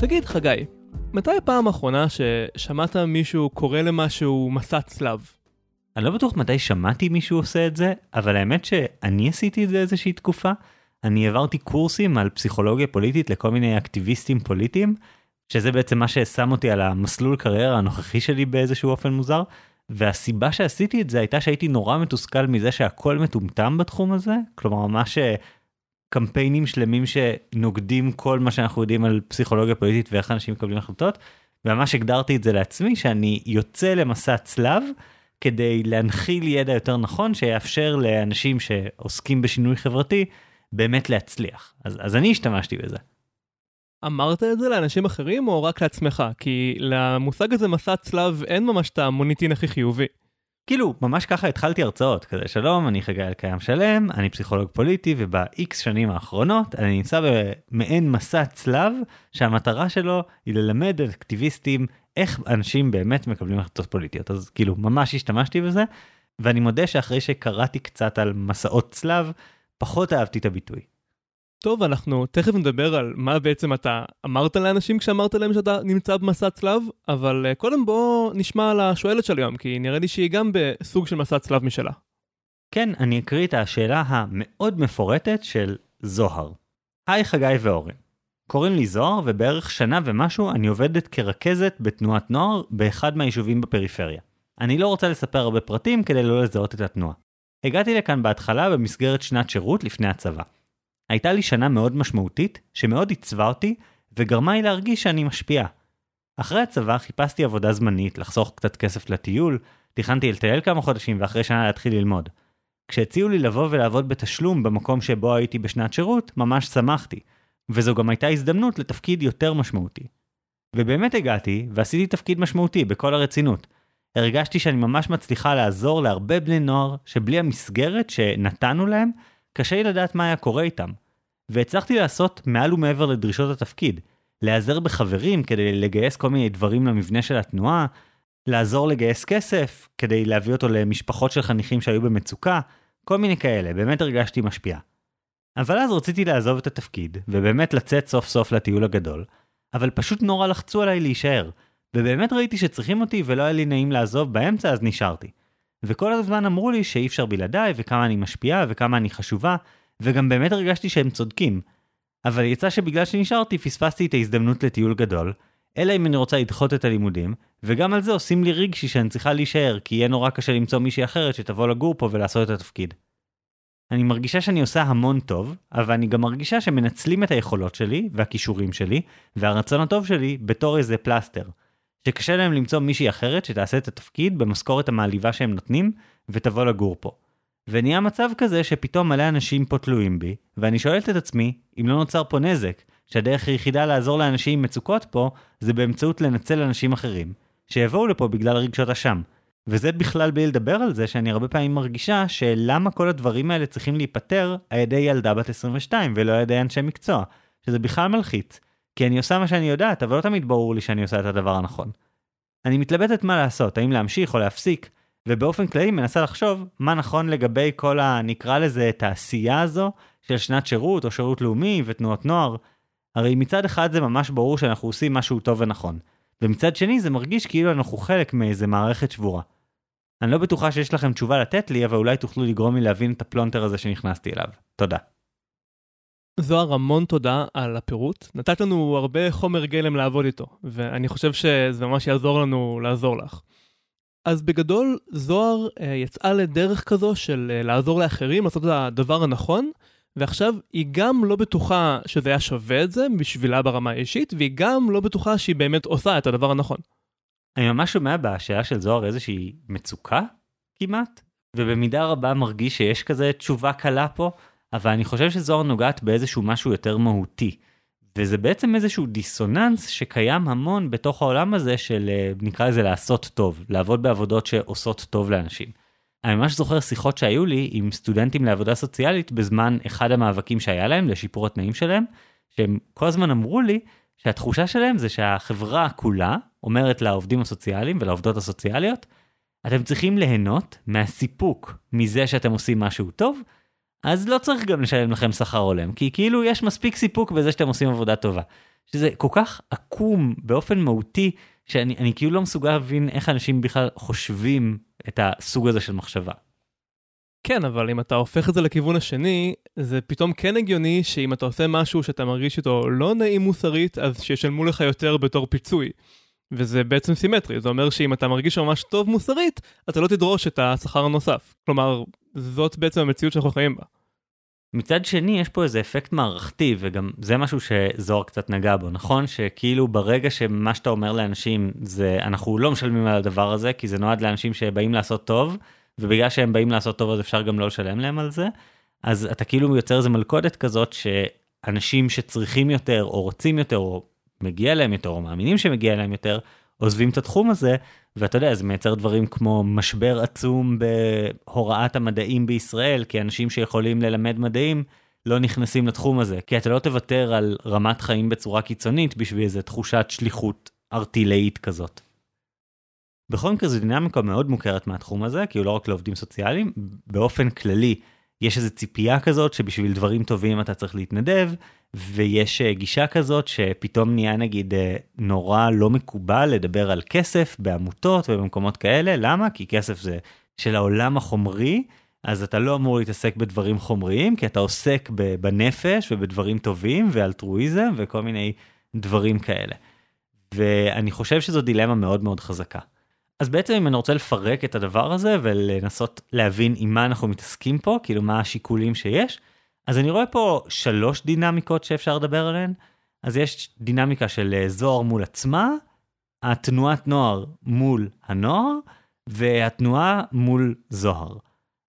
תגיד, חגי, מתי הפעם האחרונה ששמעת מישהו קורא למשהו מסע צלב? אני לא בטוח מתי שמעתי מישהו עושה את זה, אבל האמת שאני עשיתי את זה איזושהי תקופה. אני העברתי קורסים על פסיכולוגיה פוליטית לכל מיני אקטיביסטים פוליטיים, שזה בעצם מה ששם אותי על המסלול קריירה הנוכחי שלי באיזשהו אופן מוזר. והסיבה שעשיתי את זה הייתה שהייתי נורא מתוסכל מזה שהכל מטומטם בתחום הזה, כלומר אה, קמפיינים שלמים שנוגדים כל מה שאנחנו יודעים על פסיכולוגיה פוליטית ואיך אנשים מקבלים החלטות, וממש הגדרתי את זה לעצמי שאני יוצא למסע צלב כדי להנחיל ידע יותר נכון שיאפשר לאנשים שעוסקים בשינוי חברתי באמת להצליח. אז, אז אני השתמשתי בזה. אמרת את זה לאנשים אחרים או רק לעצמך? כי למושג הזה מסע צלב אין ממש את המוניטין הכי חיובי. כאילו, ממש ככה התחלתי הרצאות, כזה שלום, אני חגי אלקיים שלם, אני פסיכולוג פוליטי, וב-X שנים האחרונות אני נמצא במעין מסע צלב, שהמטרה שלו היא ללמד את אקטיביסטים איך אנשים באמת מקבלים החלטות פוליטיות. אז כאילו, ממש השתמשתי בזה, ואני מודה שאחרי שקראתי קצת על מסעות צלב, פחות אהבתי את הביטוי. טוב, אנחנו תכף נדבר על מה בעצם אתה אמרת לאנשים כשאמרת להם שאתה נמצא במסע צלב, אבל uh, קודם בוא נשמע על השואלת של היום, כי נראה לי שהיא גם בסוג של מסע צלב משלה. כן, אני אקריא את השאלה המאוד מפורטת של זוהר. היי חגי ואורן. קוראים לי זוהר, ובערך שנה ומשהו אני עובדת כרכזת בתנועת נוער באחד מהיישובים בפריפריה. אני לא רוצה לספר הרבה פרטים כדי לא לזהות את התנועה. הגעתי לכאן בהתחלה במסגרת שנת שירות לפני הצבא. הייתה לי שנה מאוד משמעותית, שמאוד עיצבה אותי, וגרמה לי להרגיש שאני משפיע. אחרי הצבא חיפשתי עבודה זמנית, לחסוך קצת כסף לטיול, תכננתי לטייל כמה חודשים ואחרי שנה להתחיל ללמוד. כשהציעו לי לבוא ולעבוד בתשלום במקום שבו הייתי בשנת שירות, ממש שמחתי, וזו גם הייתה הזדמנות לתפקיד יותר משמעותי. ובאמת הגעתי, ועשיתי תפקיד משמעותי בכל הרצינות. הרגשתי שאני ממש מצליחה לעזור להרבה בני נוער שבלי המסגרת שנתנו להם, קשה לי לדעת מה היה קורה איתם. והצלחתי לעשות מעל ומעבר לדרישות התפקיד, להיעזר בחברים כדי לגייס כל מיני דברים למבנה של התנועה, לעזור לגייס כסף כדי להביא אותו למשפחות של חניכים שהיו במצוקה, כל מיני כאלה, באמת הרגשתי משפיע. אבל אז רציתי לעזוב את התפקיד, ובאמת לצאת סוף סוף לטיול הגדול, אבל פשוט נורא לחצו עליי להישאר, ובאמת ראיתי שצריכים אותי ולא היה לי נעים לעזוב באמצע אז נשארתי. וכל הזמן אמרו לי שאי אפשר בלעדיי, וכמה אני משפיעה, וכמה אני חשובה, וגם באמת הרגשתי שהם צודקים. אבל יצא שבגלל שנשארתי פספסתי את ההזדמנות לטיול גדול, אלא אם אני רוצה לדחות את הלימודים, וגם על זה עושים לי רגשי שאני צריכה להישאר, כי יהיה נורא קשה למצוא מישהי אחרת שתבוא לגור פה ולעשות את התפקיד. אני מרגישה שאני עושה המון טוב, אבל אני גם מרגישה שמנצלים את היכולות שלי, והכישורים שלי, והרצון הטוב שלי בתור איזה פלסטר. שקשה להם למצוא מישהי אחרת שתעשה את התפקיד במשכורת המעליבה שהם נותנים, ותבוא לגור פה. ונהיה מצב כזה שפתאום מלא אנשים פה תלויים בי, ואני שואלת את עצמי, אם לא נוצר פה נזק, שהדרך היחידה לעזור לאנשים עם מצוקות פה, זה באמצעות לנצל אנשים אחרים, שיבואו לפה בגלל רגשות אשם. וזה בכלל בלי לדבר על זה שאני הרבה פעמים מרגישה שלמה כל הדברים האלה צריכים להיפתר על ידי ילדה בת 22 ולא על ידי אנשי מקצוע, שזה בכלל מלחיץ. כי אני עושה מה שאני יודעת, אבל לא תמיד ברור לי שאני עושה את הדבר הנכון. אני מתלבטת מה לעשות, האם להמשיך או להפסיק, ובאופן כללי מנסה לחשוב מה נכון לגבי כל ה... נקרא לזה תעשייה הזו של שנת שירות או שירות לאומי ותנועות נוער. הרי מצד אחד זה ממש ברור שאנחנו עושים משהו טוב ונכון, ומצד שני זה מרגיש כאילו אנחנו חלק מאיזה מערכת שבורה. אני לא בטוחה שיש לכם תשובה לתת לי, אבל אולי תוכלו לגרום לי להבין את הפלונטר הזה שנכנסתי אליו. תודה. זוהר, המון תודה על הפירוט. נתת לנו הרבה חומר גלם לעבוד איתו, ואני חושב שזה ממש יעזור לנו לעזור לך. אז בגדול, זוהר אה, יצאה לדרך כזו של אה, לעזור לאחרים לעשות את הדבר הנכון, ועכשיו היא גם לא בטוחה שזה היה שווה את זה בשבילה ברמה האישית, והיא גם לא בטוחה שהיא באמת עושה את הדבר הנכון. אני ממש שומע בשאלה של זוהר איזושהי מצוקה כמעט, ובמידה רבה מרגיש שיש כזה תשובה קלה פה, אבל אני חושב שזוהר נוגעת באיזשהו משהו יותר מהותי. וזה בעצם איזשהו דיסוננס שקיים המון בתוך העולם הזה של אה, נקרא לזה לעשות טוב, לעבוד בעבודות שעושות טוב לאנשים. אני ממש זוכר שיחות שהיו לי עם סטודנטים לעבודה סוציאלית בזמן אחד המאבקים שהיה להם לשיפור התנאים שלהם, שהם כל הזמן אמרו לי שהתחושה שלהם זה שהחברה כולה אומרת לעובדים הסוציאליים ולעובדות הסוציאליות, אתם צריכים ליהנות מהסיפוק מזה שאתם עושים משהו טוב, אז לא צריך גם לשלם לכם שכר הולם, כי כאילו יש מספיק סיפוק בזה שאתם עושים עבודה טובה. שזה כל כך עקום באופן מהותי, שאני כאילו לא מסוגל להבין איך אנשים בכלל חושבים את הסוג הזה של מחשבה. כן, אבל אם אתה הופך את זה לכיוון השני, זה פתאום כן הגיוני שאם אתה עושה משהו שאתה מרגיש איתו לא נעים מוסרית, אז שישלמו לך יותר בתור פיצוי. וזה בעצם סימטרי, זה אומר שאם אתה מרגיש ממש טוב מוסרית, אתה לא תדרוש את השכר הנוסף. כלומר, זאת בעצם המציאות שאנחנו חיים בה. מצד שני יש פה איזה אפקט מערכתי וגם זה משהו שזוהר קצת נגע בו נכון שכאילו ברגע שמה שאתה אומר לאנשים זה אנחנו לא משלמים על הדבר הזה כי זה נועד לאנשים שבאים לעשות טוב ובגלל שהם באים לעשות טוב אז אפשר גם לא לשלם להם על זה אז אתה כאילו יוצר איזה מלכודת כזאת שאנשים שצריכים יותר או רוצים יותר או מגיע להם יותר או מאמינים שמגיע להם יותר עוזבים את התחום הזה ואתה יודע זה מייצר דברים כמו משבר עצום בהוראת המדעים בישראל כי אנשים שיכולים ללמד מדעים לא נכנסים לתחום הזה כי אתה לא תוותר על רמת חיים בצורה קיצונית בשביל איזה תחושת שליחות ארטילאית כזאת. בכל מקרה זו דינמיקה מאוד מוכרת מהתחום הזה כי הוא לא רק לעובדים סוציאליים באופן כללי יש איזו ציפייה כזאת שבשביל דברים טובים אתה צריך להתנדב ויש אה, גישה כזאת שפתאום נהיה נגיד אה, נורא לא מקובל לדבר על כסף בעמותות ובמקומות כאלה למה כי כסף זה של העולם החומרי אז אתה לא אמור להתעסק בדברים חומריים כי אתה עוסק בנפש ובדברים טובים ואלטרואיזם וכל מיני דברים כאלה. ואני חושב שזו דילמה מאוד מאוד חזקה. אז בעצם אם אני רוצה לפרק את הדבר הזה ולנסות להבין עם מה אנחנו מתעסקים פה כאילו מה השיקולים שיש אז אני רואה פה שלוש דינמיקות שאפשר לדבר עליהן. אז יש דינמיקה של אה, זוהר מול עצמה, התנועת נוער מול הנוער, והתנועה מול זוהר.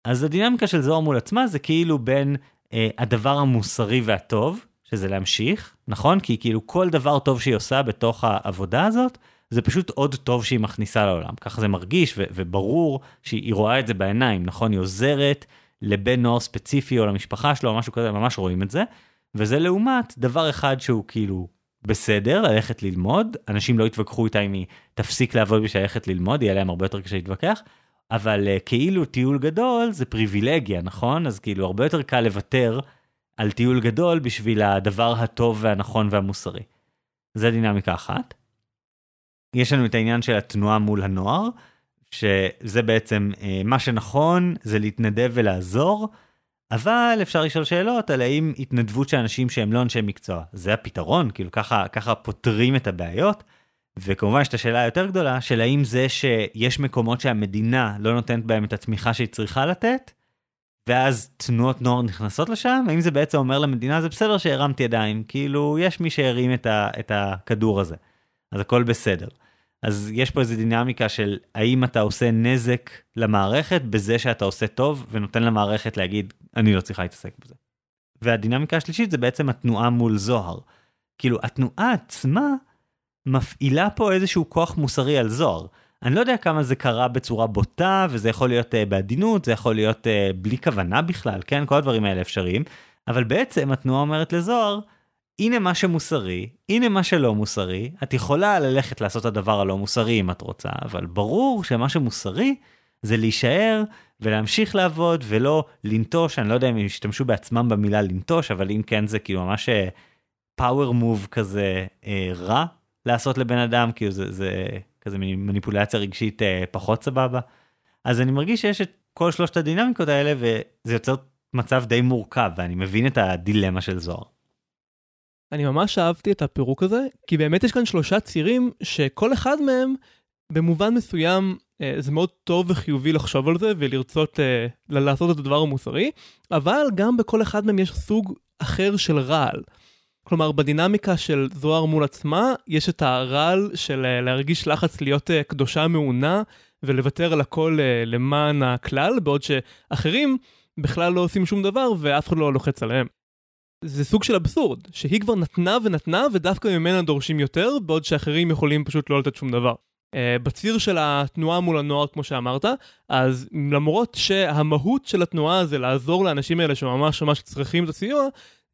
אז הדינמיקה של זוהר מול עצמה זה כאילו בין אה, הדבר המוסרי והטוב, שזה להמשיך, נכון? כי כאילו כל דבר טוב שהיא עושה בתוך העבודה הזאת, זה פשוט עוד טוב שהיא מכניסה לעולם. ככה זה מרגיש ו- וברור שהיא רואה את זה בעיניים, נכון? היא עוזרת לבן נוער ספציפי או למשפחה שלו או משהו כזה, ממש רואים את זה. וזה לעומת דבר אחד שהוא כאילו בסדר, ללכת ללמוד, אנשים לא יתווכחו איתה אם היא תפסיק לעבוד בשביל ללכת ללמוד, יהיה להם הרבה יותר קשה להתווכח, אבל uh, כאילו טיול גדול זה פריבילגיה, נכון? אז כאילו הרבה יותר קל לוותר על טיול גדול בשביל הדבר הטוב והנכון והמוסרי. זה דינמיקה אחת. יש לנו את העניין של התנועה מול הנוער, שזה בעצם אה, מה שנכון זה להתנדב ולעזור, אבל אפשר לשאול שאלות על האם התנדבות של אנשים שהם לא אנשי מקצוע, זה הפתרון, כאילו ככה, ככה פותרים את הבעיות. וכמובן יש את השאלה היותר גדולה של האם זה שיש מקומות שהמדינה לא נותנת בהם את התמיכה שהיא צריכה לתת, ואז תנועות נוער נכנסות לשם, האם זה בעצם אומר למדינה זה בסדר שהרמתי ידיים, כאילו יש מי שהרים את, ה, את הכדור הזה, אז הכל בסדר. אז יש פה איזה דינמיקה של האם אתה עושה נזק למערכת בזה שאתה עושה טוב ונותן למערכת להגיד אני לא צריכה להתעסק בזה. והדינמיקה השלישית זה בעצם התנועה מול זוהר. כאילו התנועה עצמה מפעילה פה איזשהו כוח מוסרי על זוהר. אני לא יודע כמה זה קרה בצורה בוטה וזה יכול להיות uh, בעדינות זה יכול להיות uh, בלי כוונה בכלל כן כל הדברים האלה אפשריים אבל בעצם התנועה אומרת לזוהר הנה מה שמוסרי, הנה מה שלא מוסרי, את יכולה ללכת לעשות את הדבר הלא מוסרי אם את רוצה, אבל ברור שמה שמוסרי זה להישאר ולהמשיך לעבוד ולא לנטוש, אני לא יודע אם הם ישתמשו בעצמם במילה לנטוש, אבל אם כן זה כאילו ממש פאוור אה, מוב כזה אה, רע לעשות לבן אדם, כאילו זה, זה כזה מניפולציה רגשית אה, פחות סבבה. אז אני מרגיש שיש את כל שלושת הדינמיקות האלה וזה יוצר מצב די מורכב ואני מבין את הדילמה של זוהר. אני ממש אהבתי את הפירוק הזה, כי באמת יש כאן שלושה צירים שכל אחד מהם, במובן מסוים, אה, זה מאוד טוב וחיובי לחשוב על זה ולרצות אה, לעשות את הדבר המוסרי, אבל גם בכל אחד מהם יש סוג אחר של רעל. כלומר, בדינמיקה של זוהר מול עצמה, יש את הרעל של אה, להרגיש לחץ להיות אה, קדושה מעונה ולוותר על הכל אה, למען הכלל, בעוד שאחרים בכלל לא עושים שום דבר ואף אחד לא לוחץ עליהם. זה סוג של אבסורד, שהיא כבר נתנה ונתנה ודווקא ממנה דורשים יותר, בעוד שאחרים יכולים פשוט לא לתת שום דבר. Uh, בציר של התנועה מול הנוער, כמו שאמרת, אז למרות שהמהות של התנועה זה לעזור לאנשים האלה שממש ממש צריכים את הסיוע,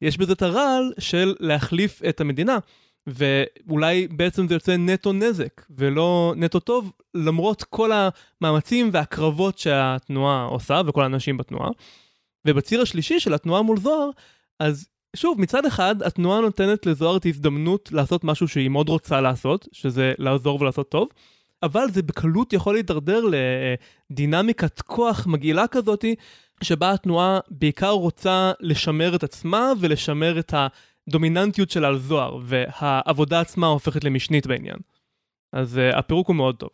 יש בזה את הרעל של להחליף את המדינה. ואולי בעצם זה יוצא נטו נזק, ולא נטו טוב, למרות כל המאמצים והקרבות שהתנועה עושה, וכל האנשים בתנועה. ובציר השלישי של התנועה מול זוהר, אז שוב, מצד אחד, התנועה נותנת לזוהר את ההזדמנות לעשות משהו שהיא מאוד רוצה לעשות, שזה לעזור ולעשות טוב, אבל זה בקלות יכול להידרדר לדינמיקת כוח מגעילה כזאתי, שבה התנועה בעיקר רוצה לשמר את עצמה ולשמר את הדומיננטיות שלה על זוהר, והעבודה עצמה הופכת למשנית בעניין. אז uh, הפירוק הוא מאוד טוב.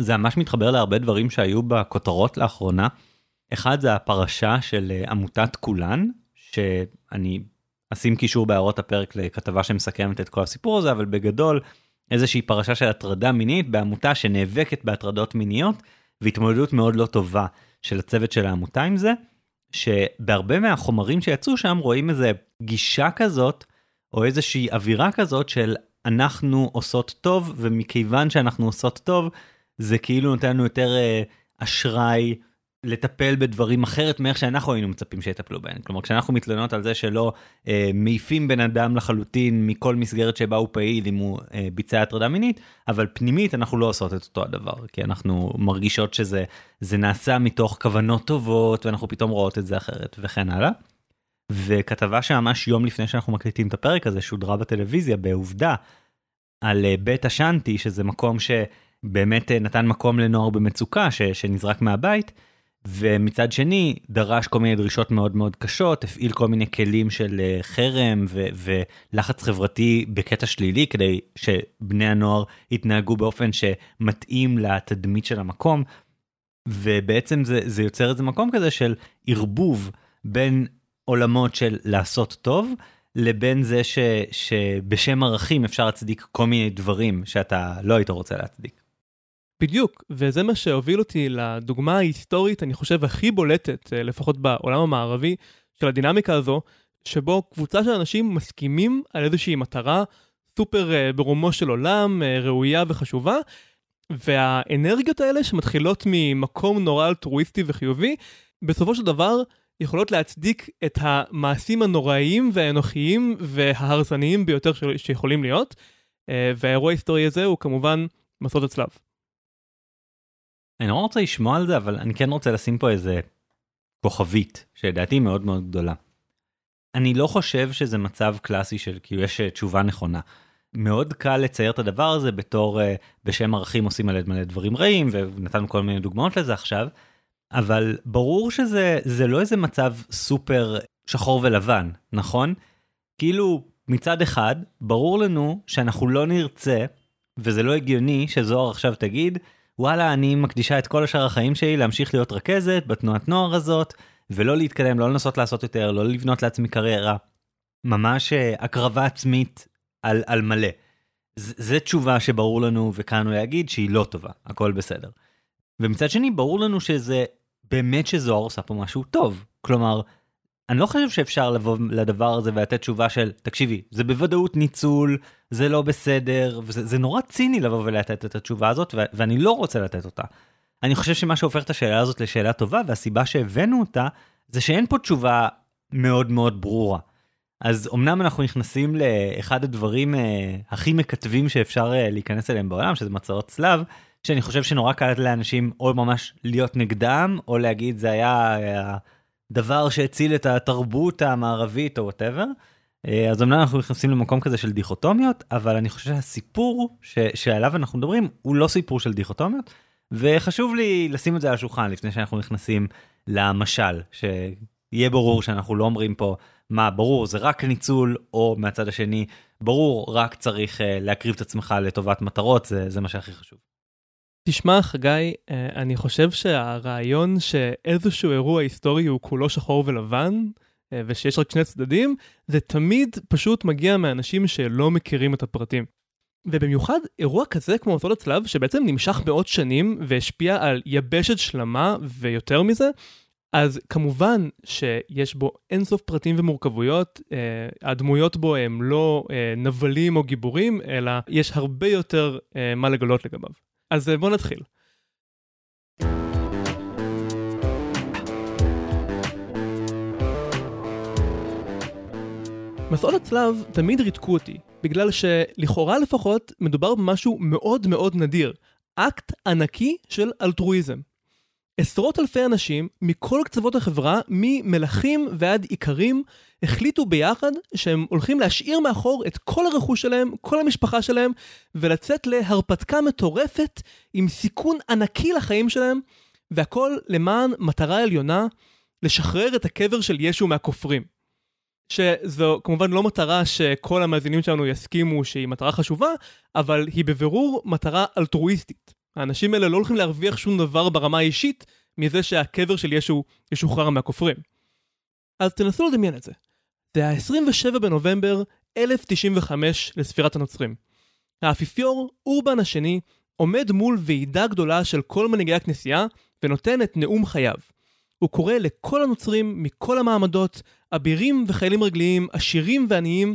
זה ממש מתחבר להרבה דברים שהיו בכותרות לאחרונה. אחד זה הפרשה של uh, עמותת כולן, שאני אשים קישור בהערות הפרק לכתבה שמסכמת את כל הסיפור הזה, אבל בגדול איזושהי פרשה של הטרדה מינית בעמותה שנאבקת בהטרדות מיניות, והתמודדות מאוד לא טובה של הצוות של העמותה עם זה, שבהרבה מהחומרים שיצאו שם רואים איזה גישה כזאת, או איזושהי אווירה כזאת של אנחנו עושות טוב, ומכיוון שאנחנו עושות טוב, זה כאילו נותן לנו יותר אה, אשראי לטפל בדברים אחרת מאיך שאנחנו היינו מצפים שיטפלו בהם. כלומר, כשאנחנו מתלוננות על זה שלא אה, מעיפים בן אדם לחלוטין מכל מסגרת שבה הוא פעיל אם הוא אה, ביצע הטרדה מינית, אבל פנימית אנחנו לא עושות את אותו הדבר, כי אנחנו מרגישות שזה זה נעשה מתוך כוונות טובות, ואנחנו פתאום רואות את זה אחרת, וכן הלאה. וכתבה שממש יום לפני שאנחנו מקליטים את הפרק הזה שודרה בטלוויזיה בעובדה על אה, בית השאנטי, שזה מקום שבאמת אה, נתן מקום לנוער במצוקה ש, שנזרק מהבית. ומצד שני דרש כל מיני דרישות מאוד מאוד קשות, הפעיל כל מיני כלים של אה, חרם ו- ולחץ חברתי בקטע שלילי כדי שבני הנוער יתנהגו באופן שמתאים לתדמית של המקום. ובעצם זה, זה יוצר איזה מקום כזה של ערבוב בין עולמות של לעשות טוב לבין זה ש, שבשם ערכים אפשר להצדיק כל מיני דברים שאתה לא היית רוצה להצדיק. בדיוק, וזה מה שהוביל אותי לדוגמה ההיסטורית, אני חושב, הכי בולטת, אה, לפחות בעולם המערבי, של הדינמיקה הזו, שבו קבוצה של אנשים מסכימים על איזושהי מטרה סופר uh, ברומו של עולם, uh, ראויה וחשובה, והאנרגיות האלה שמתחילות ממקום נורא אלטרואיסטי וחיובי, בסופו של דבר יכולות להצדיק את המעשים הנוראיים והאנוכיים וההרסניים ביותר שיכולים להיות, והאירוע ההיסטורי הזה הוא כמובן מסעות הצלב. אני לא רוצה לשמוע על זה, אבל אני כן רוצה לשים פה איזה כוכבית, שלדעתי מאוד מאוד גדולה. אני לא חושב שזה מצב קלאסי של כאילו יש אה, תשובה נכונה. מאוד קל לצייר את הדבר הזה בתור uh, בשם ערכים עושים מלא מלא דברים רעים ונתנו כל מיני דוגמאות לזה עכשיו. אבל ברור שזה זה לא איזה מצב סופר שחור ולבן נכון כאילו מצד אחד ברור לנו שאנחנו לא נרצה וזה לא הגיוני שזוהר עכשיו תגיד וואלה, אני מקדישה את כל השאר החיים שלי להמשיך להיות רכזת בתנועת נוער הזאת, ולא להתקדם, לא לנסות לעשות יותר, לא לבנות לעצמי קריירה. ממש אה, הקרבה עצמית על, על מלא. זו תשובה שברור לנו וכאן הוא להגיד שהיא לא טובה, הכל בסדר. ומצד שני, ברור לנו שזה באמת שזוהר עושה פה משהו טוב. כלומר, אני לא חושב שאפשר לבוא לדבר הזה ולתת תשובה של, תקשיבי, זה בוודאות ניצול, זה לא בסדר, וזה נורא ציני לבוא ולתת את התשובה הזאת, ו- ואני לא רוצה לתת אותה. אני חושב שמה שהופך את השאלה הזאת לשאלה טובה, והסיבה שהבאנו אותה, זה שאין פה תשובה מאוד מאוד ברורה. אז אמנם אנחנו נכנסים לאחד הדברים אה, הכי מקטבים שאפשר אה, להיכנס אליהם בעולם, שזה מצעות צלב, שאני חושב שנורא קל לאנשים או ממש להיות נגדם, או להגיד זה היה... היה דבר שהציל את התרבות המערבית או whatever. אה, אז אמנם אנחנו נכנסים למקום כזה של דיכוטומיות, אבל אני חושב שהסיפור ש, שעליו אנחנו מדברים הוא לא סיפור של דיכוטומיות, וחשוב לי לשים את זה על השולחן לפני שאנחנו נכנסים למשל, שיהיה ברור שאנחנו לא אומרים פה מה ברור זה רק ניצול, או מהצד השני ברור רק צריך אה, להקריב את עצמך לטובת מטרות, זה, זה מה שהכי חשוב. תשמע, חגי, אה, אני חושב שהרעיון שאיזשהו אירוע היסטורי הוא כולו שחור ולבן, אה, ושיש רק שני צדדים, זה תמיד פשוט מגיע מאנשים שלא מכירים את הפרטים. ובמיוחד אירוע כזה כמו מסעות הצלב, שבעצם נמשך מאות שנים והשפיע על יבשת שלמה ויותר מזה, אז כמובן שיש בו אינסוף פרטים ומורכבויות, אה, הדמויות בו הם לא נבלים או גיבורים, אלא יש הרבה יותר מה לגלות לגביו. אז אה, בוא נתחיל. מסעות הצלב תמיד ריתקו אותי, בגלל שלכאורה לפחות מדובר במשהו מאוד מאוד נדיר, אקט ענקי של אלטרואיזם. עשרות אלפי אנשים מכל קצוות החברה, ממלכים ועד איכרים, החליטו ביחד שהם הולכים להשאיר מאחור את כל הרכוש שלהם, כל המשפחה שלהם, ולצאת להרפתקה מטורפת עם סיכון ענקי לחיים שלהם, והכל למען מטרה עליונה, לשחרר את הקבר של ישו מהכופרים. שזו כמובן לא מטרה שכל המאזינים שלנו יסכימו שהיא מטרה חשובה, אבל היא בבירור מטרה אלטרואיסטית. האנשים האלה לא הולכים להרוויח שום דבר ברמה האישית מזה שהקבר של ישו ישוחרר מהכופרים. אז תנסו לדמיין את זה. זה ה-27 בנובמבר 1095 לספירת הנוצרים. האפיפיור, אורבן השני, עומד מול ועידה גדולה של כל מנהיגי הכנסייה ונותן את נאום חייו. הוא קורא לכל הנוצרים מכל המעמדות, אבירים וחיילים רגליים, עשירים ועניים,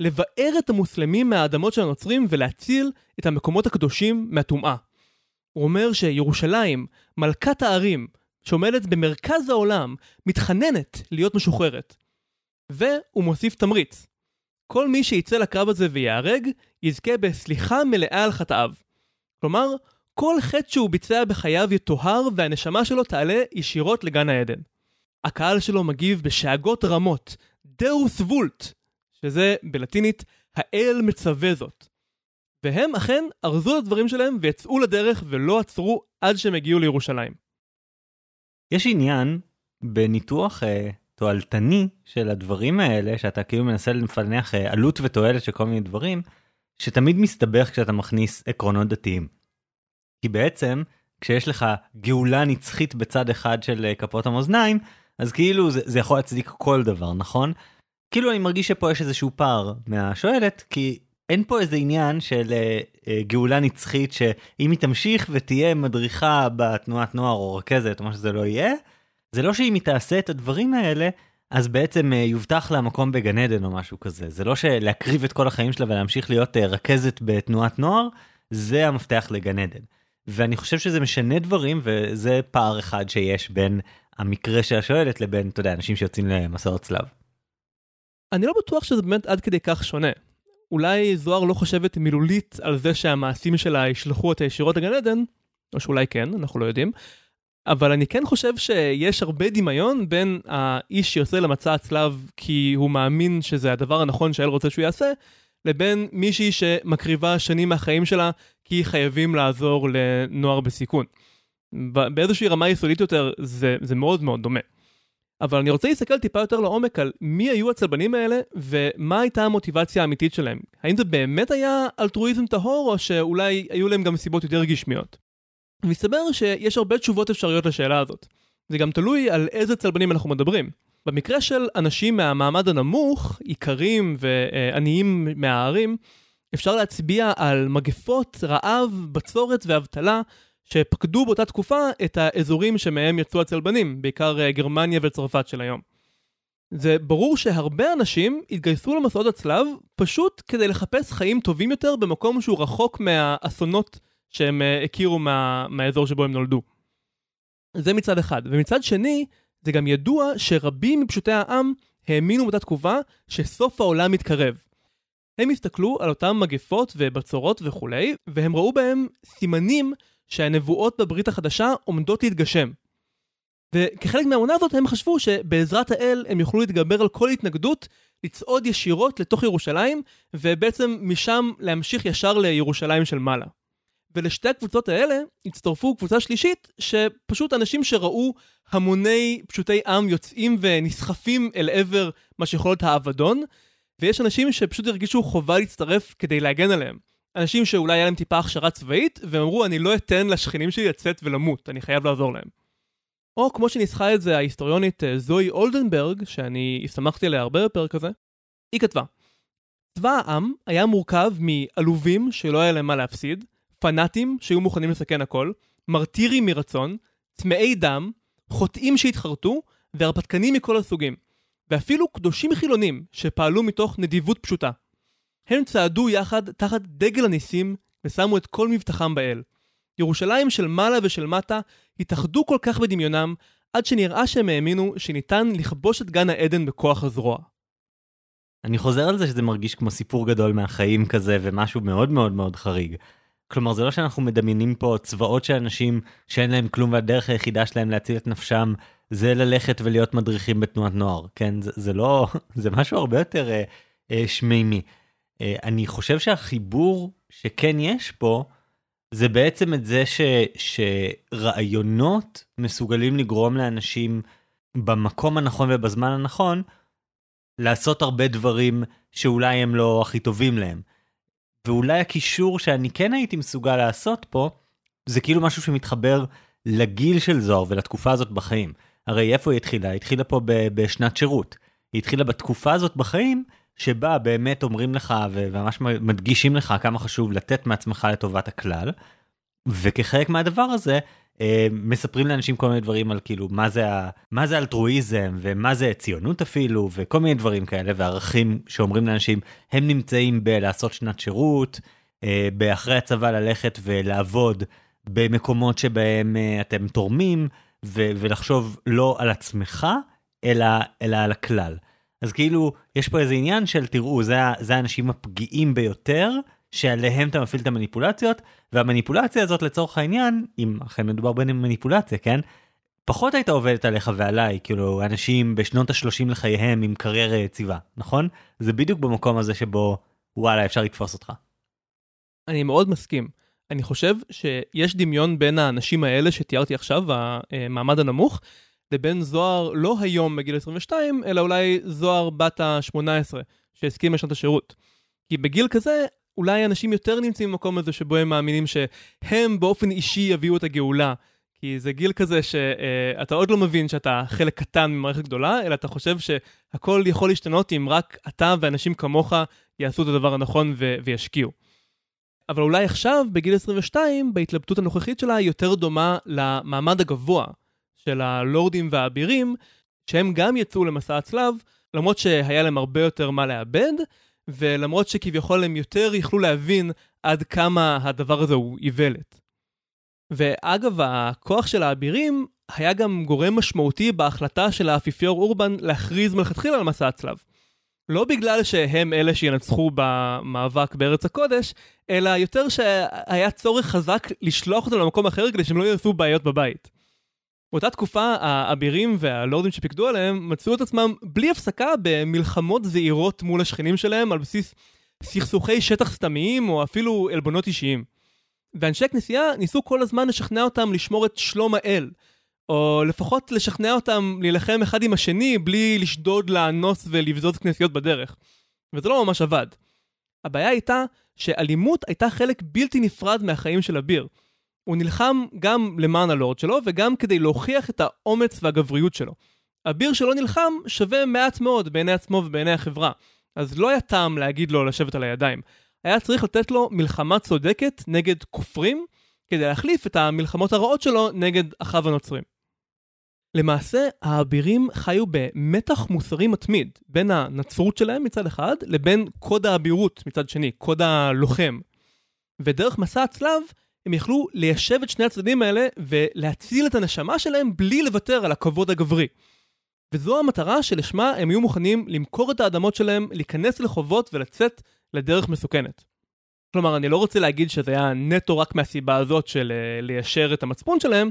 לבער את המוסלמים מהאדמות של הנוצרים ולהציל את המקומות הקדושים מהטומאה. הוא אומר שירושלים, מלכת הערים, שעומדת במרכז העולם, מתחננת להיות משוחררת. והוא מוסיף תמריץ. כל מי שיצא לקרב הזה וייהרג, יזכה בסליחה מלאה על חטאיו. כלומר, כל חטא שהוא ביצע בחייו יטוהר והנשמה שלו תעלה ישירות לגן העדן. הקהל שלו מגיב בשאגות רמות, דאוס וולט, שזה בלטינית האל מצווה זאת. והם אכן ארזו לדברים שלהם ויצאו לדרך ולא עצרו עד שהם הגיעו לירושלים. יש עניין בניתוח אה, תועלתני של הדברים האלה, שאתה כאילו מנסה לפענח אה, עלות ותועלת של כל מיני דברים, שתמיד מסתבך כשאתה מכניס עקרונות דתיים. כי בעצם, כשיש לך גאולה נצחית בצד אחד של אה, כפות המאזניים, אז כאילו זה, זה יכול להצדיק כל דבר, נכון? כאילו אני מרגיש שפה יש איזשהו פער מהשואלת, כי אין פה איזה עניין של uh, uh, גאולה נצחית שאם היא תמשיך ותהיה מדריכה בתנועת נוער או רכזת או מה שזה לא יהיה, זה לא שאם היא תעשה את הדברים האלה, אז בעצם uh, יובטח לה מקום בגן עדן או משהו כזה. זה לא שלהקריב את כל החיים שלה ולהמשיך להיות uh, רכזת בתנועת נוער, זה המפתח לגן עדן. ואני חושב שזה משנה דברים וזה פער אחד שיש בין המקרה של השואלת לבין, אתה יודע, אנשים שיוצאים למסעות צלב. אני לא בטוח שזה באמת עד כדי כך שונה. אולי זוהר לא חושבת מילולית על זה שהמעשים שלה ישלחו אותה ישירות לגן עדן, או שאולי כן, אנחנו לא יודעים. אבל אני כן חושב שיש הרבה דמיון בין האיש שיוצא למצע הצלב כי הוא מאמין שזה הדבר הנכון שהאל רוצה שהוא יעשה, לבין מישהי שמקריבה שנים מהחיים שלה כי חייבים לעזור לנוער בסיכון. באיזושהי רמה יסודית יותר זה, זה מאוד מאוד דומה. אבל אני רוצה להסתכל טיפה יותר לעומק על מי היו הצלבנים האלה ומה הייתה המוטיבציה האמיתית שלהם. האם זה באמת היה אלטרואיזם טהור או שאולי היו להם גם סיבות יותר גשמיות? מסתבר שיש הרבה תשובות אפשריות לשאלה הזאת. זה גם תלוי על איזה צלבנים אנחנו מדברים. במקרה של אנשים מהמעמד הנמוך, איכרים ועניים מהערים, אפשר להצביע על מגפות, רעב, בצורת ואבטלה שפקדו באותה תקופה את האזורים שמהם יצאו הצלבנים, בעיקר אה, גרמניה וצרפת של היום. זה ברור שהרבה אנשים התגייסו למסעות הצלב פשוט כדי לחפש חיים טובים יותר במקום שהוא רחוק מהאסונות שהם אה, הכירו מה, מהאזור שבו הם נולדו. זה מצד אחד. ומצד שני, זה גם ידוע שרבים מפשוטי העם האמינו באותה תקופה שסוף העולם מתקרב. הם הסתכלו על אותם מגפות ובצורות וכולי, והם ראו בהם סימנים שהנבואות בברית החדשה עומדות להתגשם. וכחלק מהאמונה הזאת הם חשבו שבעזרת האל הם יוכלו להתגבר על כל התנגדות, לצעוד ישירות לתוך ירושלים, ובעצם משם להמשיך ישר לירושלים של מעלה. ולשתי הקבוצות האלה הצטרפו קבוצה שלישית, שפשוט אנשים שראו המוני פשוטי עם יוצאים ונסחפים אל עבר מה שיכול להיות האבדון, ויש אנשים שפשוט הרגישו חובה להצטרף כדי להגן עליהם. אנשים שאולי היה להם טיפה הכשרה צבאית, והם אמרו, אני לא אתן לשכנים שלי לצאת ולמות, אני חייב לעזור להם. או כמו שניסחה את זה ההיסטוריונית אה, זוהי אולדנברג, שאני הסתמכתי עליה הרבה בפרק הזה, היא כתבה, צבא העם היה מורכב מעלובים שלא היה להם מה להפסיד, פנאטים שהיו מוכנים לסכן הכל, מרטירים מרצון, צמאי דם, חוטאים שהתחרטו, והרפתקנים מכל הסוגים. ואפילו קדושים חילונים שפעלו מתוך נדיבות פשוטה. הם צעדו יחד תחת דגל הניסים ושמו את כל מבטחם באל. ירושלים של מעלה ושל מטה התאחדו כל כך בדמיונם, עד שנראה שהם האמינו שניתן לכבוש את גן העדן בכוח הזרוע. אני חוזר על זה שזה מרגיש כמו סיפור גדול מהחיים כזה ומשהו מאוד מאוד מאוד חריג. כלומר זה לא שאנחנו מדמיינים פה צבאות של אנשים שאין להם כלום והדרך היחידה שלהם להציל את נפשם זה ללכת ולהיות מדריכים בתנועת נוער כן זה, זה לא זה משהו הרבה יותר אה, אה, שמימי. אה, אני חושב שהחיבור שכן יש פה זה בעצם את זה ש, שרעיונות מסוגלים לגרום לאנשים במקום הנכון ובזמן הנכון לעשות הרבה דברים שאולי הם לא הכי טובים להם. ואולי הקישור שאני כן הייתי מסוגל לעשות פה, זה כאילו משהו שמתחבר לגיל של זוהר ולתקופה הזאת בחיים. הרי איפה היא התחילה? היא התחילה פה בשנת שירות. היא התחילה בתקופה הזאת בחיים, שבה באמת אומרים לך וממש מדגישים לך כמה חשוב לתת מעצמך לטובת הכלל. וכחלק מהדבר הזה, אה, מספרים לאנשים כל מיני דברים על כאילו מה זה, מה זה אלטרואיזם ומה זה ציונות אפילו וכל מיני דברים כאלה וערכים שאומרים לאנשים הם נמצאים בלעשות שנת שירות, אה, באחרי הצבא ללכת ולעבוד במקומות שבהם אה, אתם תורמים ולחשוב לא על עצמך אלא, אלא על הכלל. אז כאילו יש פה איזה עניין של תראו זה, זה האנשים הפגיעים ביותר. שעליהם אתה מפעיל את המניפולציות, והמניפולציה הזאת לצורך העניין, אם אכן מדובר במניפולציה, כן? פחות הייתה עובדת עליך ועליי, כאילו אנשים בשנות ה-30 לחייהם עם קריירה יציבה, נכון? זה בדיוק במקום הזה שבו וואלה אפשר לתפוס אותך. אני מאוד מסכים. אני חושב שיש דמיון בין האנשים האלה שתיארתי עכשיו, המעמד הנמוך, לבין זוהר לא היום בגיל 22, אלא אולי זוהר בת ה-18, שהסכים לשנות השירות. כי בגיל כזה, אולי אנשים יותר נמצאים במקום הזה שבו הם מאמינים שהם באופן אישי יביאו את הגאולה. כי זה גיל כזה שאתה עוד לא מבין שאתה חלק קטן ממערכת גדולה, אלא אתה חושב שהכל יכול להשתנות אם רק אתה ואנשים כמוך יעשו את הדבר הנכון ו- וישקיעו. אבל אולי עכשיו, בגיל 22, בהתלבטות הנוכחית שלה, היא יותר דומה למעמד הגבוה של הלורדים והאבירים, שהם גם יצאו למסע הצלב, למרות שהיה להם הרבה יותר מה לאבד, ולמרות שכביכול הם יותר יכלו להבין עד כמה הדבר הזה הוא איוולת. ואגב, הכוח של האבירים היה גם גורם משמעותי בהחלטה של האפיפיור אורבן להכריז מלכתחילה על מסע הצלב. לא בגלל שהם אלה שינצחו במאבק בארץ הקודש, אלא יותר שהיה צורך חזק לשלוח אותם למקום אחר כדי שהם לא יעשו בעיות בבית. באותה תקופה האבירים והלורדים שפיקדו עליהם מצאו את עצמם בלי הפסקה במלחמות זעירות מול השכנים שלהם על בסיס סכסוכי שטח סתמיים או אפילו עלבונות אישיים. ואנשי הכנסייה ניסו כל הזמן לשכנע אותם לשמור את שלום האל, או לפחות לשכנע אותם להילחם אחד עם השני בלי לשדוד, לאנוס ולבזוז כנסיות בדרך. וזה לא ממש עבד. הבעיה הייתה שאלימות הייתה חלק בלתי נפרד מהחיים של אביר. הוא נלחם גם למען הלורד שלו וגם כדי להוכיח את האומץ והגבריות שלו. אביר שלא נלחם שווה מעט מאוד בעיני עצמו ובעיני החברה. אז לא היה טעם להגיד לו לשבת על הידיים. היה צריך לתת לו מלחמה צודקת נגד כופרים, כדי להחליף את המלחמות הרעות שלו נגד אחיו הנוצרים. למעשה, האבירים חיו במתח מוסרי מתמיד בין הנצרות שלהם מצד אחד, לבין קוד האבירות מצד שני, קוד הלוחם. ודרך מסע הצלב, הם יכלו ליישב את שני הצדדים האלה ולהציל את הנשמה שלהם בלי לוותר על הכבוד הגברי. וזו המטרה שלשמה הם היו מוכנים למכור את האדמות שלהם, להיכנס לחובות ולצאת לדרך מסוכנת. כלומר, אני לא רוצה להגיד שזה היה נטו רק מהסיבה הזאת של uh, ליישר את המצפון שלהם,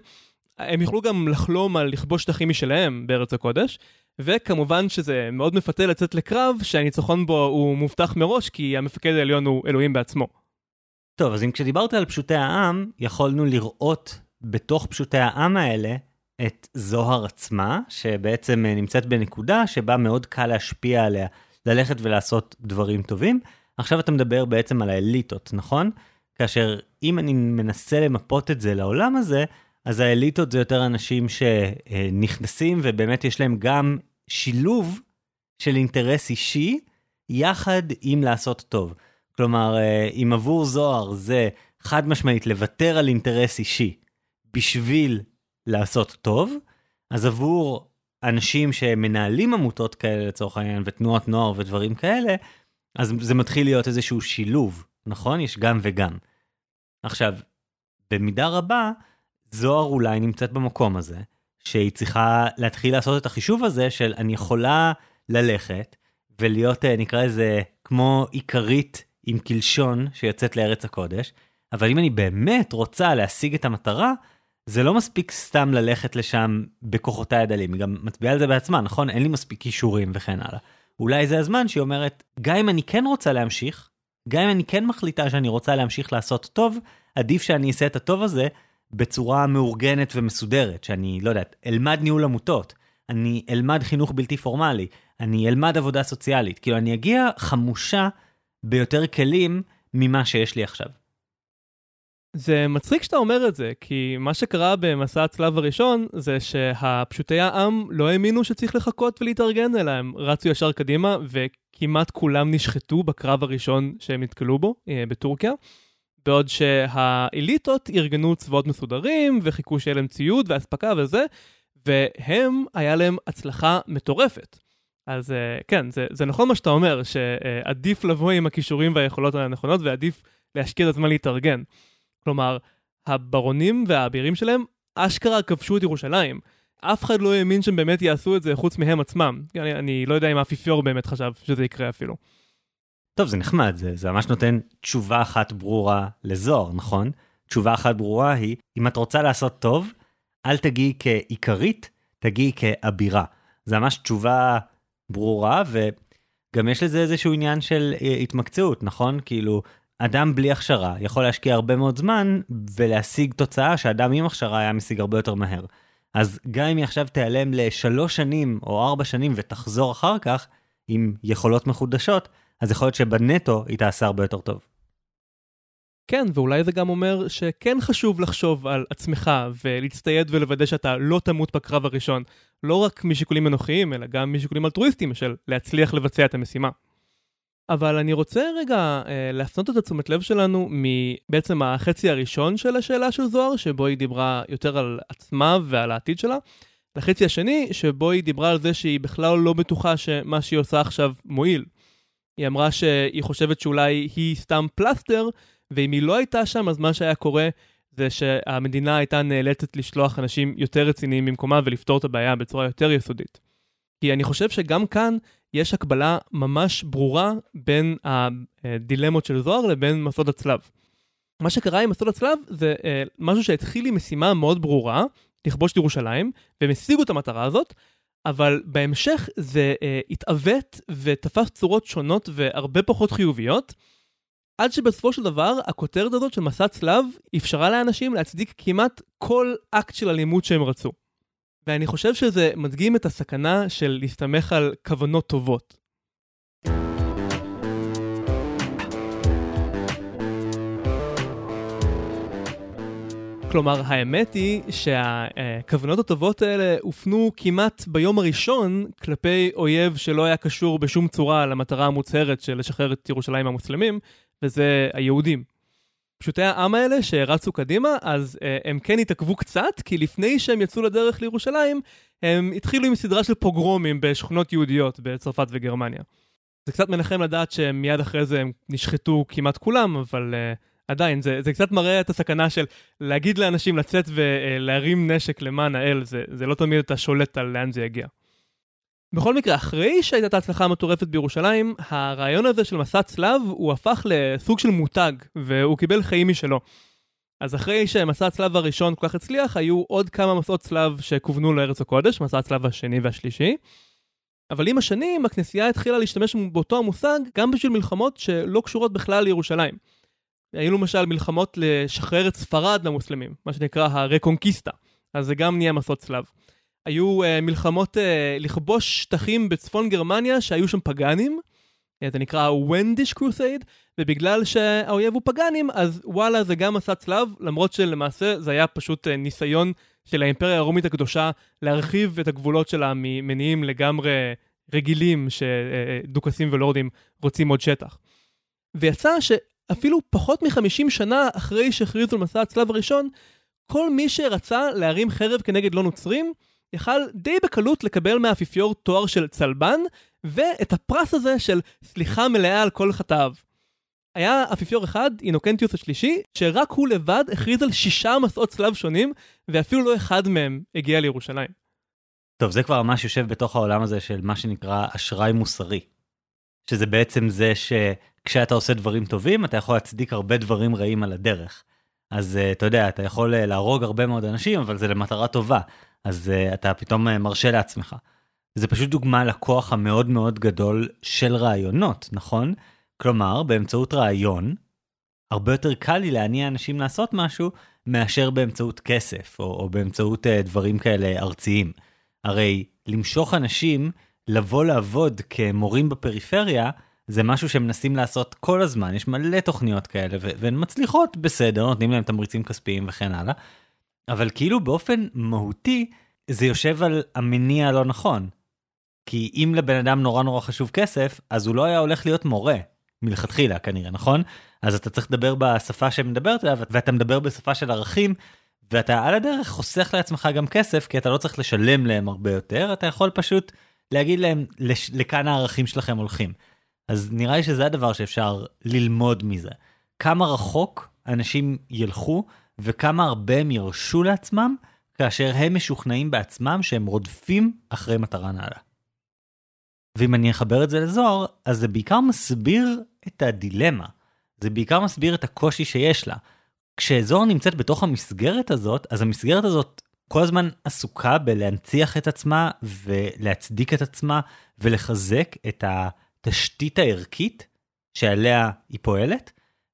הם יוכלו גם לחלום על לכבוש שטחים משלהם בארץ הקודש, וכמובן שזה מאוד מפתה לצאת לקרב שהניצחון בו הוא מובטח מראש כי המפקד העליון הוא אלוהים בעצמו. טוב, אז אם כשדיברת על פשוטי העם, יכולנו לראות בתוך פשוטי העם האלה את זוהר עצמה, שבעצם אה, נמצאת בנקודה שבה מאוד קל להשפיע עליה, ללכת ולעשות דברים טובים. עכשיו אתה מדבר בעצם על האליטות, נכון? כאשר אם אני מנסה למפות את זה לעולם הזה, אז האליטות זה יותר אנשים שנכנסים ובאמת יש להם גם שילוב של אינטרס אישי, יחד עם לעשות טוב. כלומר, אה, אם עבור זוהר זה חד משמעית לוותר על אינטרס אישי בשביל לעשות טוב, אז עבור אנשים שמנהלים עמותות כאלה לצורך העניין ותנועות נוער ודברים כאלה, אז זה מתחיל להיות איזשהו שילוב, נכון? יש גם וגם. עכשיו, במידה רבה, זוהר אולי נמצאת במקום הזה, שהיא צריכה להתחיל לעשות את החישוב הזה של אני יכולה ללכת ולהיות, אה, נקרא לזה, כמו עיקרית עם קלשון שיוצאת לארץ הקודש, אבל אם אני באמת רוצה להשיג את המטרה, זה לא מספיק סתם ללכת לשם בכוחותיי הדלים, היא גם מצביעה על זה בעצמה, נכון? אין לי מספיק כישורים וכן הלאה. אולי זה הזמן שהיא אומרת, גם אם אני כן רוצה להמשיך, גם אם אני כן מחליטה שאני רוצה להמשיך לעשות טוב, עדיף שאני אעשה את הטוב הזה בצורה מאורגנת ומסודרת, שאני, לא יודעת, אלמד ניהול עמותות, אני אלמד חינוך בלתי פורמלי, אני אלמד עבודה סוציאלית, כאילו אני אגיע חמושה ביותר כלים ממה שיש לי עכשיו. זה מצחיק שאתה אומר את זה, כי מה שקרה במסע הצלב הראשון זה שהפשוטי העם לא האמינו שצריך לחכות ולהתארגן, אלא הם רצו ישר קדימה וכמעט כולם נשחטו בקרב הראשון שהם נתקלו בו אה, בטורקיה. בעוד שהאליטות ארגנו צבאות מסודרים וחיכו שיהיה להם ציוד ואספקה וזה, והם, היה להם הצלחה מטורפת. אז אה, כן, זה, זה נכון מה שאתה אומר, שעדיף לבוא עם הכישורים והיכולות הנכונות ועדיף להשקיע את הזמן להתארגן. כלומר, הברונים והאבירים שלהם אשכרה כבשו את ירושלים. אף אחד לא האמין שהם באמת יעשו את זה חוץ מהם עצמם. אני, אני לא יודע אם האפיפיור באמת חשב שזה יקרה אפילו. טוב, זה נחמד, זה, זה ממש נותן תשובה אחת ברורה לזוהר, נכון? תשובה אחת ברורה היא, אם את רוצה לעשות טוב, אל תגיעי כעיקרית, תגיעי כאבירה. זה ממש תשובה ברורה, וגם יש לזה איזשהו עניין של אה, התמקצעות, נכון? כאילו, אדם בלי הכשרה יכול להשקיע הרבה מאוד זמן ולהשיג תוצאה שאדם עם הכשרה היה משיג הרבה יותר מהר. אז גם אם היא עכשיו תיעלם לשלוש שנים או ארבע שנים ותחזור אחר כך עם יכולות מחודשות, אז יכול להיות שבנטו היא תעשה הרבה יותר טוב. כן, ואולי זה גם אומר שכן חשוב לחשוב על עצמך ולהצטייד ולוודא שאתה לא תמות בקרב הראשון, לא רק משיקולים אנוכיים, אלא גם משיקולים אלטרואיסטיים של להצליח לבצע את המשימה. אבל אני רוצה רגע אה, להפנות את התשומת לב שלנו מבעצם החצי הראשון של השאלה של זוהר, שבו היא דיברה יותר על עצמה ועל העתיד שלה, לחצי השני, שבו היא דיברה על זה שהיא בכלל לא בטוחה שמה שהיא עושה עכשיו מועיל. היא אמרה שהיא חושבת שאולי היא סתם פלסטר, ואם היא לא הייתה שם, אז מה שהיה קורה זה שהמדינה הייתה נאלצת לשלוח אנשים יותר רציניים במקומה ולפתור את הבעיה בצורה יותר יסודית. כי אני חושב שגם כאן יש הקבלה ממש ברורה בין הדילמות של זוהר לבין מסוד הצלב. מה שקרה עם מסוד הצלב זה אה, משהו שהתחיל עם משימה מאוד ברורה, לכבוש את ירושלים, והם השיגו את המטרה הזאת, אבל בהמשך זה אה, התעוות ותפס צורות שונות והרבה פחות חיוביות, עד שבסופו של דבר הכותרת הזאת של מסע צלב אפשרה לאנשים להצדיק כמעט כל אקט של אלימות שהם רצו. ואני חושב שזה מדגים את הסכנה של להסתמך על כוונות טובות. כלומר, האמת היא שהכוונות הטובות האלה הופנו כמעט ביום הראשון כלפי אויב שלא היה קשור בשום צורה למטרה המוצהרת של לשחרר את ירושלים מהמוסלמים, וזה היהודים. פשוטי העם האלה שרצו קדימה, אז uh, הם כן התעכבו קצת, כי לפני שהם יצאו לדרך לירושלים, הם התחילו עם סדרה של פוגרומים בשכונות יהודיות בצרפת וגרמניה. זה קצת מנחם לדעת שמיד אחרי זה הם נשחטו כמעט כולם, אבל uh, עדיין, זה, זה קצת מראה את הסכנה של להגיד לאנשים לצאת ולהרים נשק למען האל, זה, זה לא תמיד אתה שולט על לאן זה יגיע. בכל מקרה, אחרי שהייתה את ההצלחה המטורפת בירושלים, הרעיון הזה של מסע צלב הוא הפך לסוג של מותג, והוא קיבל חיים משלו. אז אחרי שמסע הצלב הראשון כל כך הצליח, היו עוד כמה מסעות צלב שכוונו לארץ הקודש, מסע הצלב השני והשלישי. אבל עם השנים, הכנסייה התחילה להשתמש באותו המושג גם בשביל מלחמות שלא קשורות בכלל לירושלים. היו למשל מלחמות לשחרר את ספרד למוסלמים, מה שנקרא הרקונקיסטה. אז זה גם נהיה מסעות צלב. היו uh, מלחמות uh, לכבוש שטחים בצפון גרמניה שהיו שם פגאנים, אה, זה נקרא ונדיש קרוסייד, ובגלל שהאויב הוא פגאנים, אז וואלה זה גם מסע צלב, למרות שלמעשה זה היה פשוט ניסיון של האימפריה הרומית הקדושה להרחיב את הגבולות שלה ממניעים לגמרי רגילים שדוכסים ולורדים רוצים עוד שטח. ויצא שאפילו פחות מ-50 שנה אחרי שהכריזו על מסע הצלב הראשון, כל מי שרצה להרים חרב כנגד לא נוצרים, יכל די בקלות לקבל מהאפיפיור תואר של צלבן, ואת הפרס הזה של סליחה מלאה על כל חטאיו. היה אפיפיור אחד, אינוקנטיוס השלישי, שרק הוא לבד הכריז על שישה מסעות צלב שונים, ואפילו לא אחד מהם הגיע לירושלים. טוב, זה כבר ממש יושב בתוך העולם הזה של מה שנקרא אשראי מוסרי. שזה בעצם זה שכשאתה עושה דברים טובים, אתה יכול להצדיק הרבה דברים רעים על הדרך. אז uh, אתה יודע, אתה יכול uh, להרוג הרבה מאוד אנשים, אבל זה למטרה טובה. אז uh, אתה פתאום uh, מרשה לעצמך. זה פשוט דוגמה לכוח המאוד מאוד גדול של רעיונות, נכון? כלומר, באמצעות רעיון, הרבה יותר קל לי להניע אנשים לעשות משהו, מאשר באמצעות כסף, או, או באמצעות uh, דברים כאלה ארציים. הרי למשוך אנשים לבוא לעבוד כמורים בפריפריה, זה משהו שהם מנסים לעשות כל הזמן, יש מלא תוכניות כאלה, והן מצליחות בסדר, נותנים להם תמריצים כספיים וכן הלאה, אבל כאילו באופן מהותי, זה יושב על המניע הלא נכון. כי אם לבן אדם נורא נורא חשוב כסף, אז הוא לא היה הולך להיות מורה, מלכתחילה כנראה, נכון? אז אתה צריך לדבר בשפה שמדברת עליו, ואתה מדבר בשפה של ערכים, ואתה על הדרך חוסך לעצמך גם כסף, כי אתה לא צריך לשלם להם הרבה יותר, אתה יכול פשוט להגיד להם לש... לכאן הערכים שלכם הולכים. אז נראה לי שזה הדבר שאפשר ללמוד מזה. כמה רחוק אנשים ילכו וכמה הרבה הם ירשו לעצמם כאשר הם משוכנעים בעצמם שהם רודפים אחרי מטרה נעלה. ואם אני אחבר את זה לזוהר, אז זה בעיקר מסביר את הדילמה. זה בעיקר מסביר את הקושי שיש לה. כשזוהר נמצאת בתוך המסגרת הזאת, אז המסגרת הזאת כל הזמן עסוקה בלהנציח את עצמה ולהצדיק את עצמה ולחזק את התשתית הערכית שעליה היא פועלת,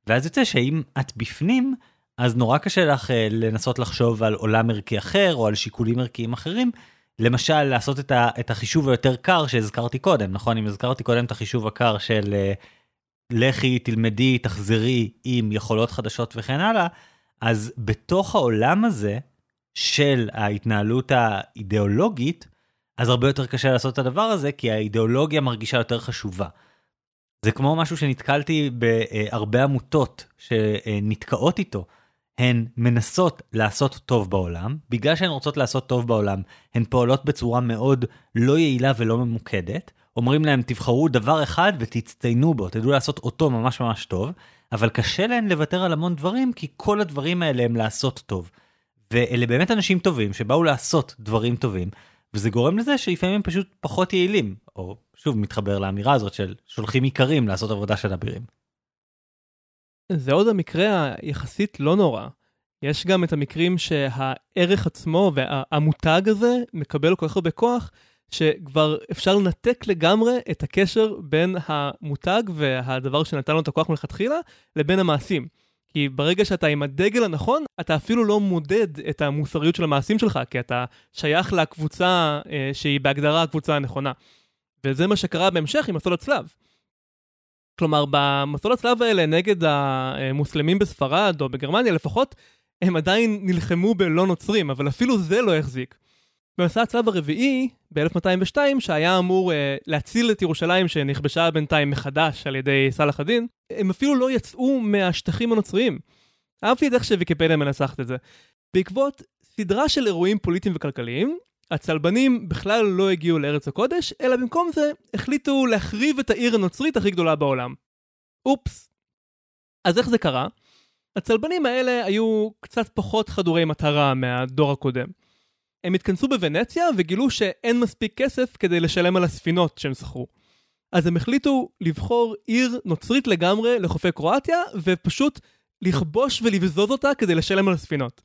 ואז יוצא שאם את בפנים, אז נורא קשה לך אה, לנסות לחשוב על עולם ערכי אחר או על שיקולים ערכיים אחרים. למשל לעשות את, ה, את החישוב היותר קר שהזכרתי קודם, נכון? אם הזכרתי קודם את החישוב הקר של אה, לכי, תלמדי, תחזרי עם יכולות חדשות וכן הלאה, אז בתוך העולם הזה של ההתנהלות האידיאולוגית, אז הרבה יותר קשה לעשות את הדבר הזה, כי האידיאולוגיה מרגישה יותר חשובה. זה כמו משהו שנתקלתי בהרבה עמותות שנתקעות איתו. הן מנסות לעשות טוב בעולם, בגלל שהן רוצות לעשות טוב בעולם, הן פועלות בצורה מאוד לא יעילה ולא ממוקדת. אומרים להם תבחרו דבר אחד ותצטיינו בו, תדעו לעשות אותו ממש ממש טוב, אבל קשה להן לוותר על המון דברים, כי כל הדברים האלה הם לעשות טוב. ואלה באמת אנשים טובים שבאו לעשות דברים טובים, וזה גורם לזה שלפעמים הם פשוט פחות יעילים, או שוב מתחבר לאמירה הזאת של שולחים איכרים לעשות עבודה של אבירים. זה עוד המקרה היחסית לא נורא. יש גם את המקרים שהערך עצמו והמותג הזה מקבל כל כך הרבה כוח, שכבר אפשר לנתק לגמרי את הקשר בין המותג והדבר שנתן לו את הכוח מלכתחילה, לבין המעשים. כי ברגע שאתה עם הדגל הנכון, אתה אפילו לא מודד את המוסריות של המעשים שלך, כי אתה שייך לקבוצה אה, שהיא בהגדרה הקבוצה הנכונה. וזה מה שקרה בהמשך עם מסעות הצלב. כלומר, במסעות הצלב האלה נגד המוסלמים בספרד או בגרמניה, לפחות הם עדיין נלחמו בלא נוצרים, אבל אפילו זה לא החזיק. במסע הצלב הרביעי, ב-1202, שהיה אמור uh, להציל את ירושלים שנכבשה בינתיים מחדש על ידי סלאח א-דין, הם אפילו לא יצאו מהשטחים הנוצריים. אהבתי את איך שוויקיפדיה מנסחת את זה. בעקבות סדרה של אירועים פוליטיים וכלכליים, הצלבנים בכלל לא הגיעו לארץ הקודש, אלא במקום זה החליטו להחריב את העיר הנוצרית הכי גדולה בעולם. אופס. אז איך זה קרה? הצלבנים האלה היו קצת פחות חדורי מטרה מהדור הקודם. הם התכנסו בוונציה וגילו שאין מספיק כסף כדי לשלם על הספינות שהם שכרו. אז הם החליטו לבחור עיר נוצרית לגמרי לחופי קרואטיה, ופשוט לכבוש ולבזוז אותה כדי לשלם על הספינות.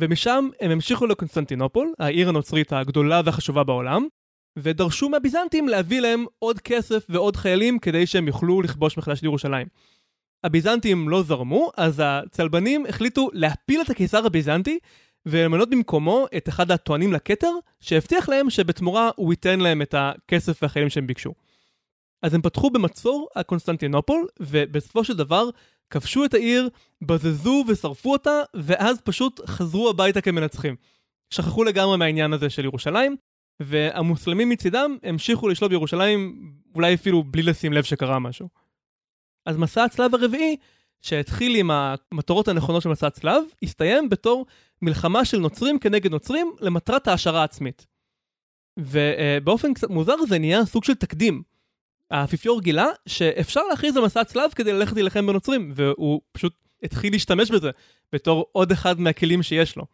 ומשם הם המשיכו לקונסטנטינופול, העיר הנוצרית הגדולה והחשובה בעולם, ודרשו מהביזנטים להביא להם עוד כסף ועוד חיילים כדי שהם יוכלו לכבוש מחדש את ירושלים. הביזנטים לא זרמו, אז הצלבנים החליטו להפיל את הקיסר הביזנטי ולמנות במקומו את אחד הטוענים לכתר, שהבטיח להם שבתמורה הוא ייתן להם את הכסף והחיילים שהם ביקשו. אז הם פתחו במצור על קונסטנטינופול, ובסופו של דבר כבשו את העיר, בזזו ושרפו אותה, ואז פשוט חזרו הביתה כמנצחים. שכחו לגמרי מהעניין הזה של ירושלים, והמוסלמים מצידם המשיכו לשלוט בירושלים, אולי אפילו בלי לשים לב שקרה משהו. אז מסע הצלב הרביעי, שהתחיל עם המטרות הנכונות של מסע הצלב, הסתיים בתור מלחמה של נוצרים כנגד נוצרים למטרת העשרה עצמית. ובאופן קצת מוזר זה נהיה סוג של תקדים. האפיפיור גילה שאפשר להכריז על מסע צלב כדי ללכת להילחם בנוצרים, והוא פשוט התחיל להשתמש בזה בתור עוד אחד מהכלים שיש לו.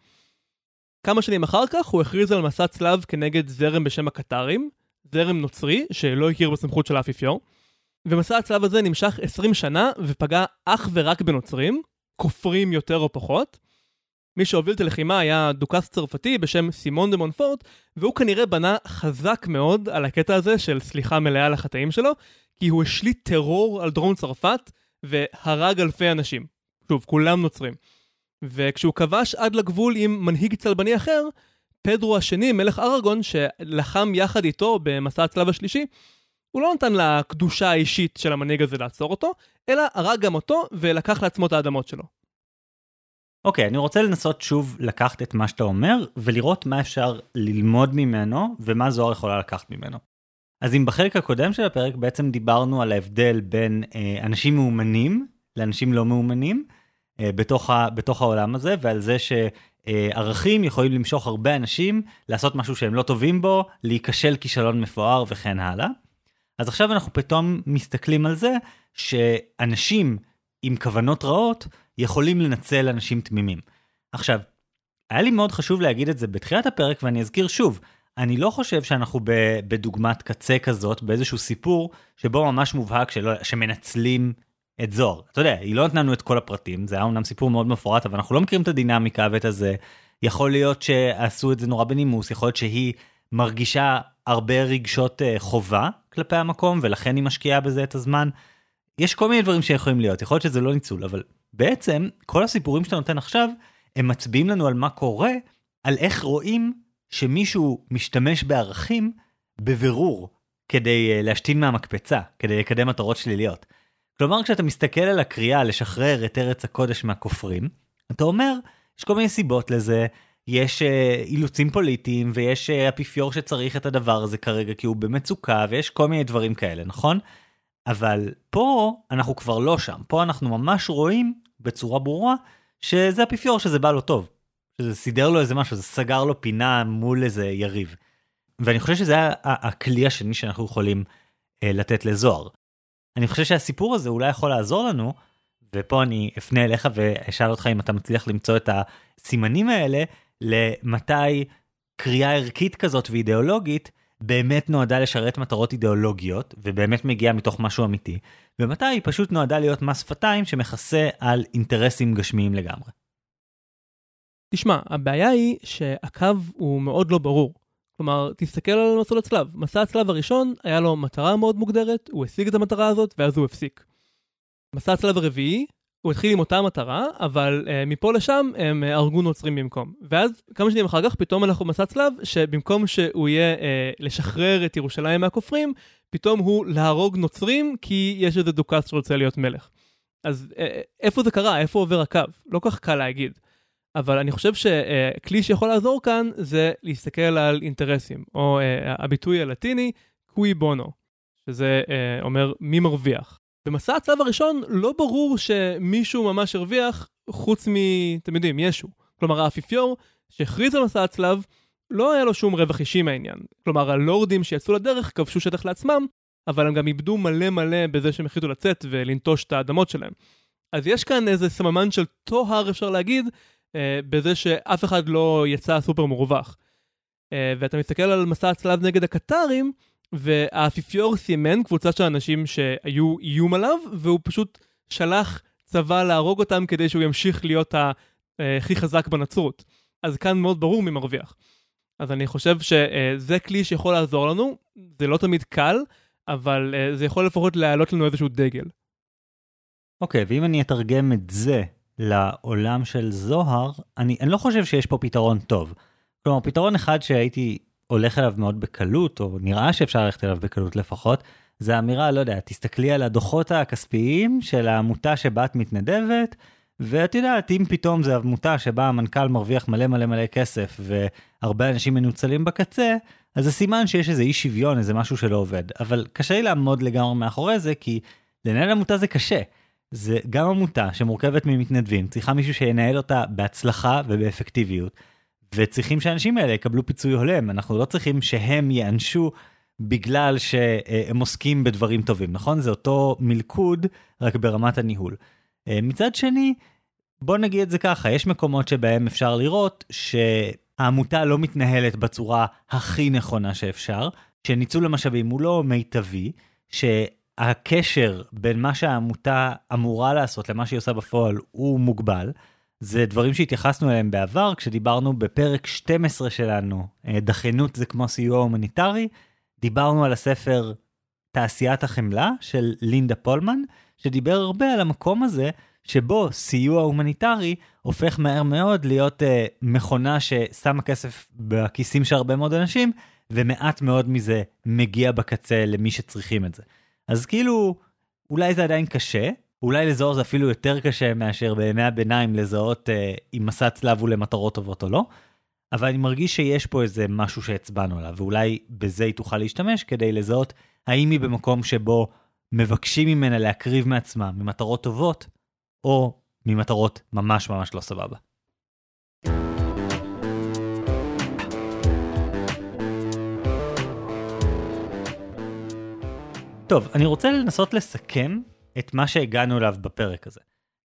כמה שנים אחר כך הוא הכריז על מסע צלב כנגד זרם בשם הקטרים, זרם נוצרי שלא הכיר בסמכות של האפיפיור, ומסע הצלב הזה נמשך 20 שנה ופגע אך ורק בנוצרים, כופרים יותר או פחות. מי שהוביל את הלחימה היה דוכס צרפתי בשם סימון דה מונפורט, והוא כנראה בנה חזק מאוד על הקטע הזה של סליחה מלאה לחטאים שלו, כי הוא השליט טרור על דרום צרפת והרג אלפי אנשים. שוב, כולם נוצרים. וכשהוא כבש עד לגבול עם מנהיג צלבני אחר, פדרו השני, מלך אראגון, שלחם יחד איתו במסע הצלב השלישי, הוא לא נתן לקדושה האישית של המנהיג הזה לעצור אותו, אלא הרג גם אותו ולקח לעצמו את האדמות שלו. אוקיי, okay, אני רוצה לנסות שוב לקחת את מה שאתה אומר, ולראות מה אפשר ללמוד ממנו, ומה זוהר יכולה לקחת ממנו. אז אם בחלק הקודם של הפרק בעצם דיברנו על ההבדל בין אה, אנשים מאומנים לאנשים לא מאומנים אה, בתוך, ה, בתוך העולם הזה, ועל זה שערכים יכולים למשוך הרבה אנשים לעשות משהו שהם לא טובים בו, להיכשל כישלון מפואר וכן הלאה. אז עכשיו אנחנו פתאום מסתכלים על זה שאנשים עם כוונות רעות יכולים לנצל אנשים תמימים. עכשיו, היה לי מאוד חשוב להגיד את זה בתחילת הפרק ואני אזכיר שוב, אני לא חושב שאנחנו בדוגמת קצה כזאת, באיזשהו סיפור שבו ממש מובהק שלא, שמנצלים את זוהר. אתה יודע, היא לא נתנה לנו את כל הפרטים, זה היה אומנם סיפור מאוד מפורט, אבל אנחנו לא מכירים את הדינמיקה ואת הזה. יכול להיות שעשו את זה נורא בנימוס, יכול להיות שהיא מרגישה הרבה רגשות uh, חובה כלפי המקום, ולכן היא משקיעה בזה את הזמן. יש כל מיני דברים שיכולים להיות, יכול להיות שזה לא ניצול, אבל בעצם כל הסיפורים שאתה נותן עכשיו, הם מצביעים לנו על מה קורה, על איך רואים שמישהו משתמש בערכים בבירור כדי uh, להשתין מהמקפצה, כדי לקדם מטרות שליליות. כלומר, כשאתה מסתכל על הקריאה לשחרר את ארץ הקודש מהכופרים, אתה אומר, יש כל מיני סיבות לזה, יש uh, אילוצים פוליטיים, ויש uh, אפיפיור שצריך את הדבר הזה כרגע כי הוא במצוקה, ויש כל מיני דברים כאלה, נכון? אבל פה אנחנו כבר לא שם, פה אנחנו ממש רואים בצורה ברורה שזה אפיפיור שזה בא לו טוב. שזה סידר לו איזה משהו, זה סגר לו פינה מול איזה יריב. ואני חושב שזה הכלי השני שאנחנו יכולים אה, לתת לזוהר. אני חושב שהסיפור הזה אולי יכול לעזור לנו, ופה אני אפנה אליך ואשאל אותך אם אתה מצליח למצוא את הסימנים האלה, למתי קריאה ערכית כזאת ואידיאולוגית באמת נועדה לשרת מטרות אידיאולוגיות, ובאמת מגיעה מתוך משהו אמיתי, ומתי היא פשוט נועדה להיות מס שפתיים שמכסה על אינטרסים גשמיים לגמרי. תשמע, הבעיה היא שהקו הוא מאוד לא ברור. כלומר, תסתכל על מסלול הצלב. מסע הצלב הראשון, היה לו מטרה מאוד מוגדרת, הוא השיג את המטרה הזאת, ואז הוא הפסיק. מסע הצלב הרביעי, הוא התחיל עם אותה מטרה, אבל uh, מפה לשם הם uh, הרגו נוצרים במקום. ואז, כמה שנים אחר כך, פתאום אנחנו במסע צלב, שבמקום שהוא יהיה uh, לשחרר את ירושלים מהכופרים, פתאום הוא להרוג נוצרים, כי יש איזה דוכס שרוצה להיות מלך. אז uh, איפה זה קרה? איפה עובר הקו? לא כך קל להגיד. אבל אני חושב שכלי שיכול לעזור כאן זה להסתכל על אינטרסים, או הביטוי הלטיני, קווי בונו, שזה אומר מי מרוויח. במסע הצלב הראשון לא ברור שמישהו ממש הרוויח חוץ מ... אתם יודעים, ישו. כלומר האפיפיור שהכריז על מסע הצלב לא היה לו שום רווח אישי מהעניין. כלומר הלורדים שיצאו לדרך כבשו שטח לעצמם, אבל הם גם איבדו מלא מלא בזה שהם החליטו לצאת ולנטוש את האדמות שלהם. אז יש כאן איזה סממן של טוהר אפשר להגיד, אה, בזה שאף אחד לא יצא סופר מורווח. אה, ואתה מסתכל על מסע הצלב נגד הקטרים, והאפיפיור סימן קבוצה של אנשים שהיו איום עליו, והוא פשוט שלח צבא להרוג אותם כדי שהוא ימשיך להיות הכי חזק בנצרות. אז כאן מאוד ברור מי מרוויח. אז אני חושב שזה כלי שיכול לעזור לנו, זה לא תמיד קל, אבל אה, זה יכול לפחות להעלות לנו איזשהו דגל. אוקיי, okay, ואם אני אתרגם את זה לעולם של זוהר, אני, אני לא חושב שיש פה פתרון טוב. כלומר, פתרון אחד שהייתי הולך אליו מאוד בקלות, או נראה שאפשר ללכת אליו בקלות לפחות, זה אמירה, לא יודע, תסתכלי על הדוחות הכספיים של העמותה שבה את מתנדבת, ואת יודעת, אם פתאום זו עמותה שבה המנכ"ל מרוויח מלא מלא מלא כסף, והרבה אנשים מנוצלים בקצה, אז זה סימן שיש איזה אי שוויון, איזה משהו שלא עובד. אבל קשה לי לעמוד לגמרי מאחורי זה, כי לנהל עמותה זה קשה. זה גם עמותה שמורכבת ממתנדבים, צריכה מישהו שינהל אותה בהצלחה ובאפקטיביות. וצריכים שהאנשים האלה יקבלו פיצוי הולם, אנחנו לא צריכים שהם ייענשו בגלל שהם עוסקים בדברים טובים, נכון? זה אותו מלכוד, רק ברמת הניהול. אה, מצד שני, בוא נגיד את זה ככה, יש מקומות שבהם אפשר לראות שהעמותה לא מתנהלת בצורה הכי נכונה שאפשר, שניצול המשאבים הוא לא מיטבי, הקשר בין מה שהעמותה אמורה לעשות למה שהיא עושה בפועל הוא מוגבל. זה דברים שהתייחסנו אליהם בעבר כשדיברנו בפרק 12 שלנו, אה, דחיינות זה כמו סיוע הומניטרי, דיברנו על הספר תעשיית החמלה של לינדה פולמן, שדיבר הרבה על המקום הזה שבו סיוע הומניטרי הופך מהר מאוד להיות אה, מכונה ששמה כסף בכיסים של הרבה מאוד אנשים, ומעט מאוד מזה מגיע בקצה למי שצריכים את זה. אז כאילו, אולי זה עדיין קשה, אולי לזהור זה אפילו יותר קשה מאשר בימי הביניים לזהות אה, אם מסע צלב הוא למטרות טובות או לא, אבל אני מרגיש שיש פה איזה משהו שהצבענו עליו, ואולי בזה היא תוכל להשתמש כדי לזהות האם היא במקום שבו מבקשים ממנה להקריב מעצמה ממטרות טובות, או ממטרות ממש ממש לא סבבה. טוב, אני רוצה לנסות לסכם את מה שהגענו אליו בפרק הזה.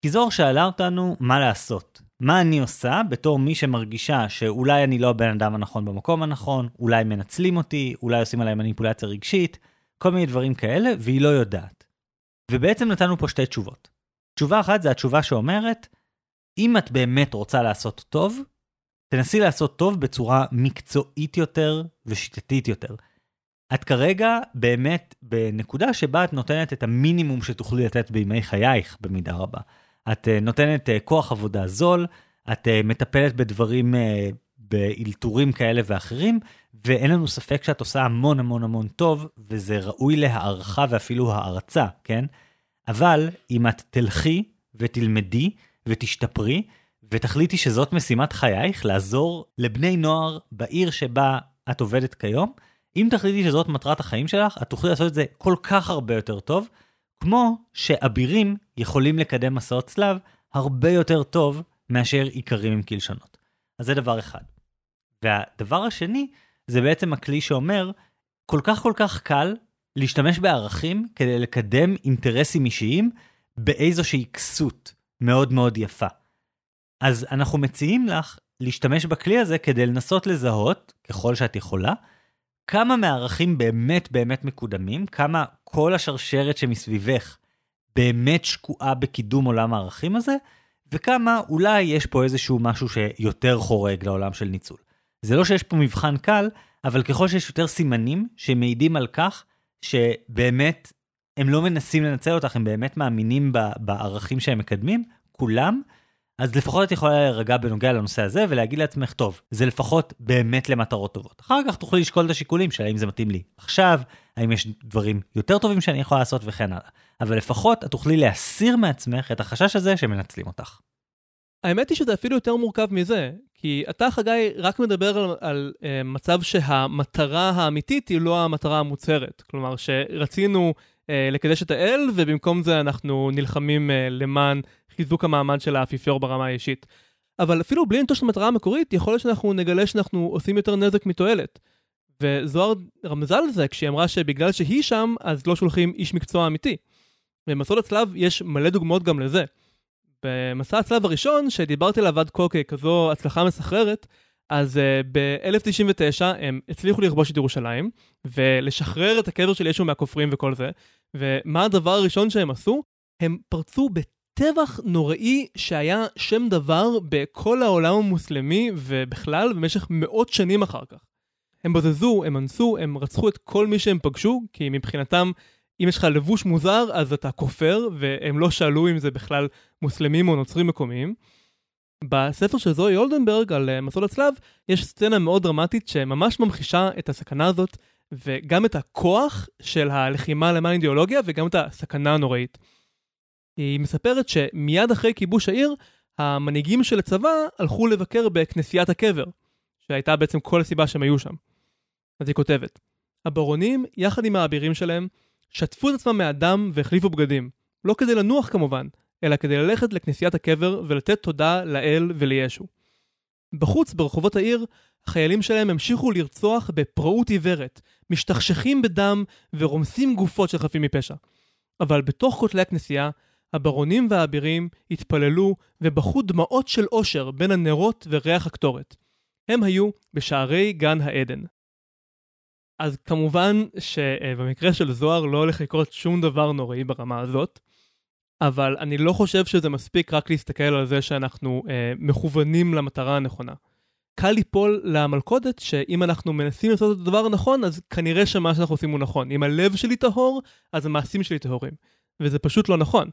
כי זוהר שאלה אותנו מה לעשות. מה אני עושה בתור מי שמרגישה שאולי אני לא הבן אדם הנכון במקום הנכון, אולי מנצלים אותי, אולי עושים עליי מניפולציה רגשית, כל מיני דברים כאלה, והיא לא יודעת. ובעצם נתנו פה שתי תשובות. תשובה אחת זה התשובה שאומרת, אם את באמת רוצה לעשות טוב, תנסי לעשות טוב בצורה מקצועית יותר ושיטתית יותר. את כרגע באמת בנקודה שבה את נותנת את המינימום שתוכלי לתת בימי חייך במידה רבה. את uh, נותנת uh, כוח עבודה זול, את uh, מטפלת בדברים, באלתורים כאלה ואחרים, ואין לנו ספק שאת עושה המון המון המון טוב, וזה ראוי להערכה ואפילו הערצה, כן? אבל אם את תלכי ותלמדי ותשתפרי, ותחליטי שזאת משימת חייך, לעזור לבני נוער בעיר שבה את עובדת כיום, אם תחליטי שזאת מטרת החיים שלך, את תוכלי לעשות את זה כל כך הרבה יותר טוב, כמו שאבירים יכולים לקדם מסעות צלב הרבה יותר טוב מאשר איכרים עם קלשונות. אז זה דבר אחד. והדבר השני, זה בעצם הכלי שאומר, כל כך כל כך קל להשתמש בערכים כדי לקדם אינטרסים אישיים באיזושהי כסות מאוד מאוד יפה. אז אנחנו מציעים לך להשתמש בכלי הזה כדי לנסות לזהות, ככל שאת יכולה, כמה מהערכים באמת באמת מקודמים, כמה כל השרשרת שמסביבך באמת שקועה בקידום עולם הערכים הזה, וכמה אולי יש פה איזשהו משהו שיותר חורג לעולם של ניצול. זה לא שיש פה מבחן קל, אבל ככל שיש יותר סימנים שמעידים על כך שבאמת הם לא מנסים לנצל אותך, הם באמת מאמינים בערכים שהם מקדמים, כולם, אז לפחות את יכולה להירגע בנוגע לנושא הזה ולהגיד לעצמך, טוב, זה לפחות באמת למטרות טובות. אחר כך תוכלי לשקול את השיקולים של האם זה מתאים לי עכשיו, האם יש דברים יותר טובים שאני יכול לעשות וכן הלאה. אבל לפחות את תוכלי להסיר מעצמך את החשש הזה שמנצלים אותך. האמת היא שזה אפילו יותר מורכב מזה, כי אתה, חגי, רק מדבר על, על uh, מצב שהמטרה האמיתית היא לא המטרה המוצהרת. כלומר, שרצינו uh, לקדש את האל, ובמקום זה אנחנו נלחמים uh, למען חיזוק המעמד של האפיפיור ברמה האישית. אבל אפילו בלי לנטוש את המטרה המקורית, יכול להיות שאנחנו נגלה שאנחנו עושים יותר נזק מתועלת. וזוהר רמזה על זה כשהיא אמרה שבגלל שהיא שם, אז לא שולחים איש מקצוע אמיתי. במסעות הצלב יש מלא דוגמאות גם לזה. במסע הצלב הראשון, שדיברתי עליו עד כה ככזו הצלחה מסחררת, אז uh, ב-1099 הם הצליחו לכבוש את ירושלים, ולשחרר את הקבר של ישו מהכופרים וכל זה, ומה הדבר הראשון שהם עשו? הם פרצו בטבח נוראי שהיה שם דבר בכל העולם המוסלמי ובכלל במשך מאות שנים אחר כך. הם בזזו, הם אנסו, הם רצחו את כל מי שהם פגשו, כי מבחינתם אם יש לך לבוש מוזר, אז אתה כופר, והם לא שאלו אם זה בכלל מוסלמים או נוצרים מקומיים. בספר של זוהי אולדנברג על אה, מסעות הצלב, יש סצנה מאוד דרמטית שממש ממחישה את הסכנה הזאת, וגם את הכוח של הלחימה למען אידיאולוגיה, וגם את הסכנה הנוראית. היא מספרת שמיד אחרי כיבוש העיר, המנהיגים של הצבא הלכו לבקר בכנסיית הקבר, שהייתה בעצם כל הסיבה שהם היו שם. אז היא כותבת, הברונים, יחד עם האבירים שלהם, שטפו את עצמם מאדם והחליפו בגדים. לא כדי לנוח כמובן, אלא כדי ללכת לכנסיית הקבר ולתת תודה לאל ולישו. בחוץ, ברחובות העיר, החיילים שלהם המשיכו לרצוח בפראות עיוורת, משתכשכים בדם ורומסים גופות של חפים מפשע. אבל בתוך כותלי הכנסייה, הברונים והאבירים התפללו ובכו דמעות של אושר בין הנרות וריח הקטורת. הם היו בשערי גן העדן. אז כמובן שבמקרה של זוהר לא הולך לקרות שום דבר נוראי ברמה הזאת, אבל אני לא חושב שזה מספיק רק להסתכל על זה שאנחנו אה, מכוונים למטרה הנכונה. קל ליפול למלכודת שאם אנחנו מנסים לעשות את הדבר הנכון, אז כנראה שמה שאנחנו עושים הוא נכון. אם הלב שלי טהור, אז המעשים שלי טהורים. וזה פשוט לא נכון.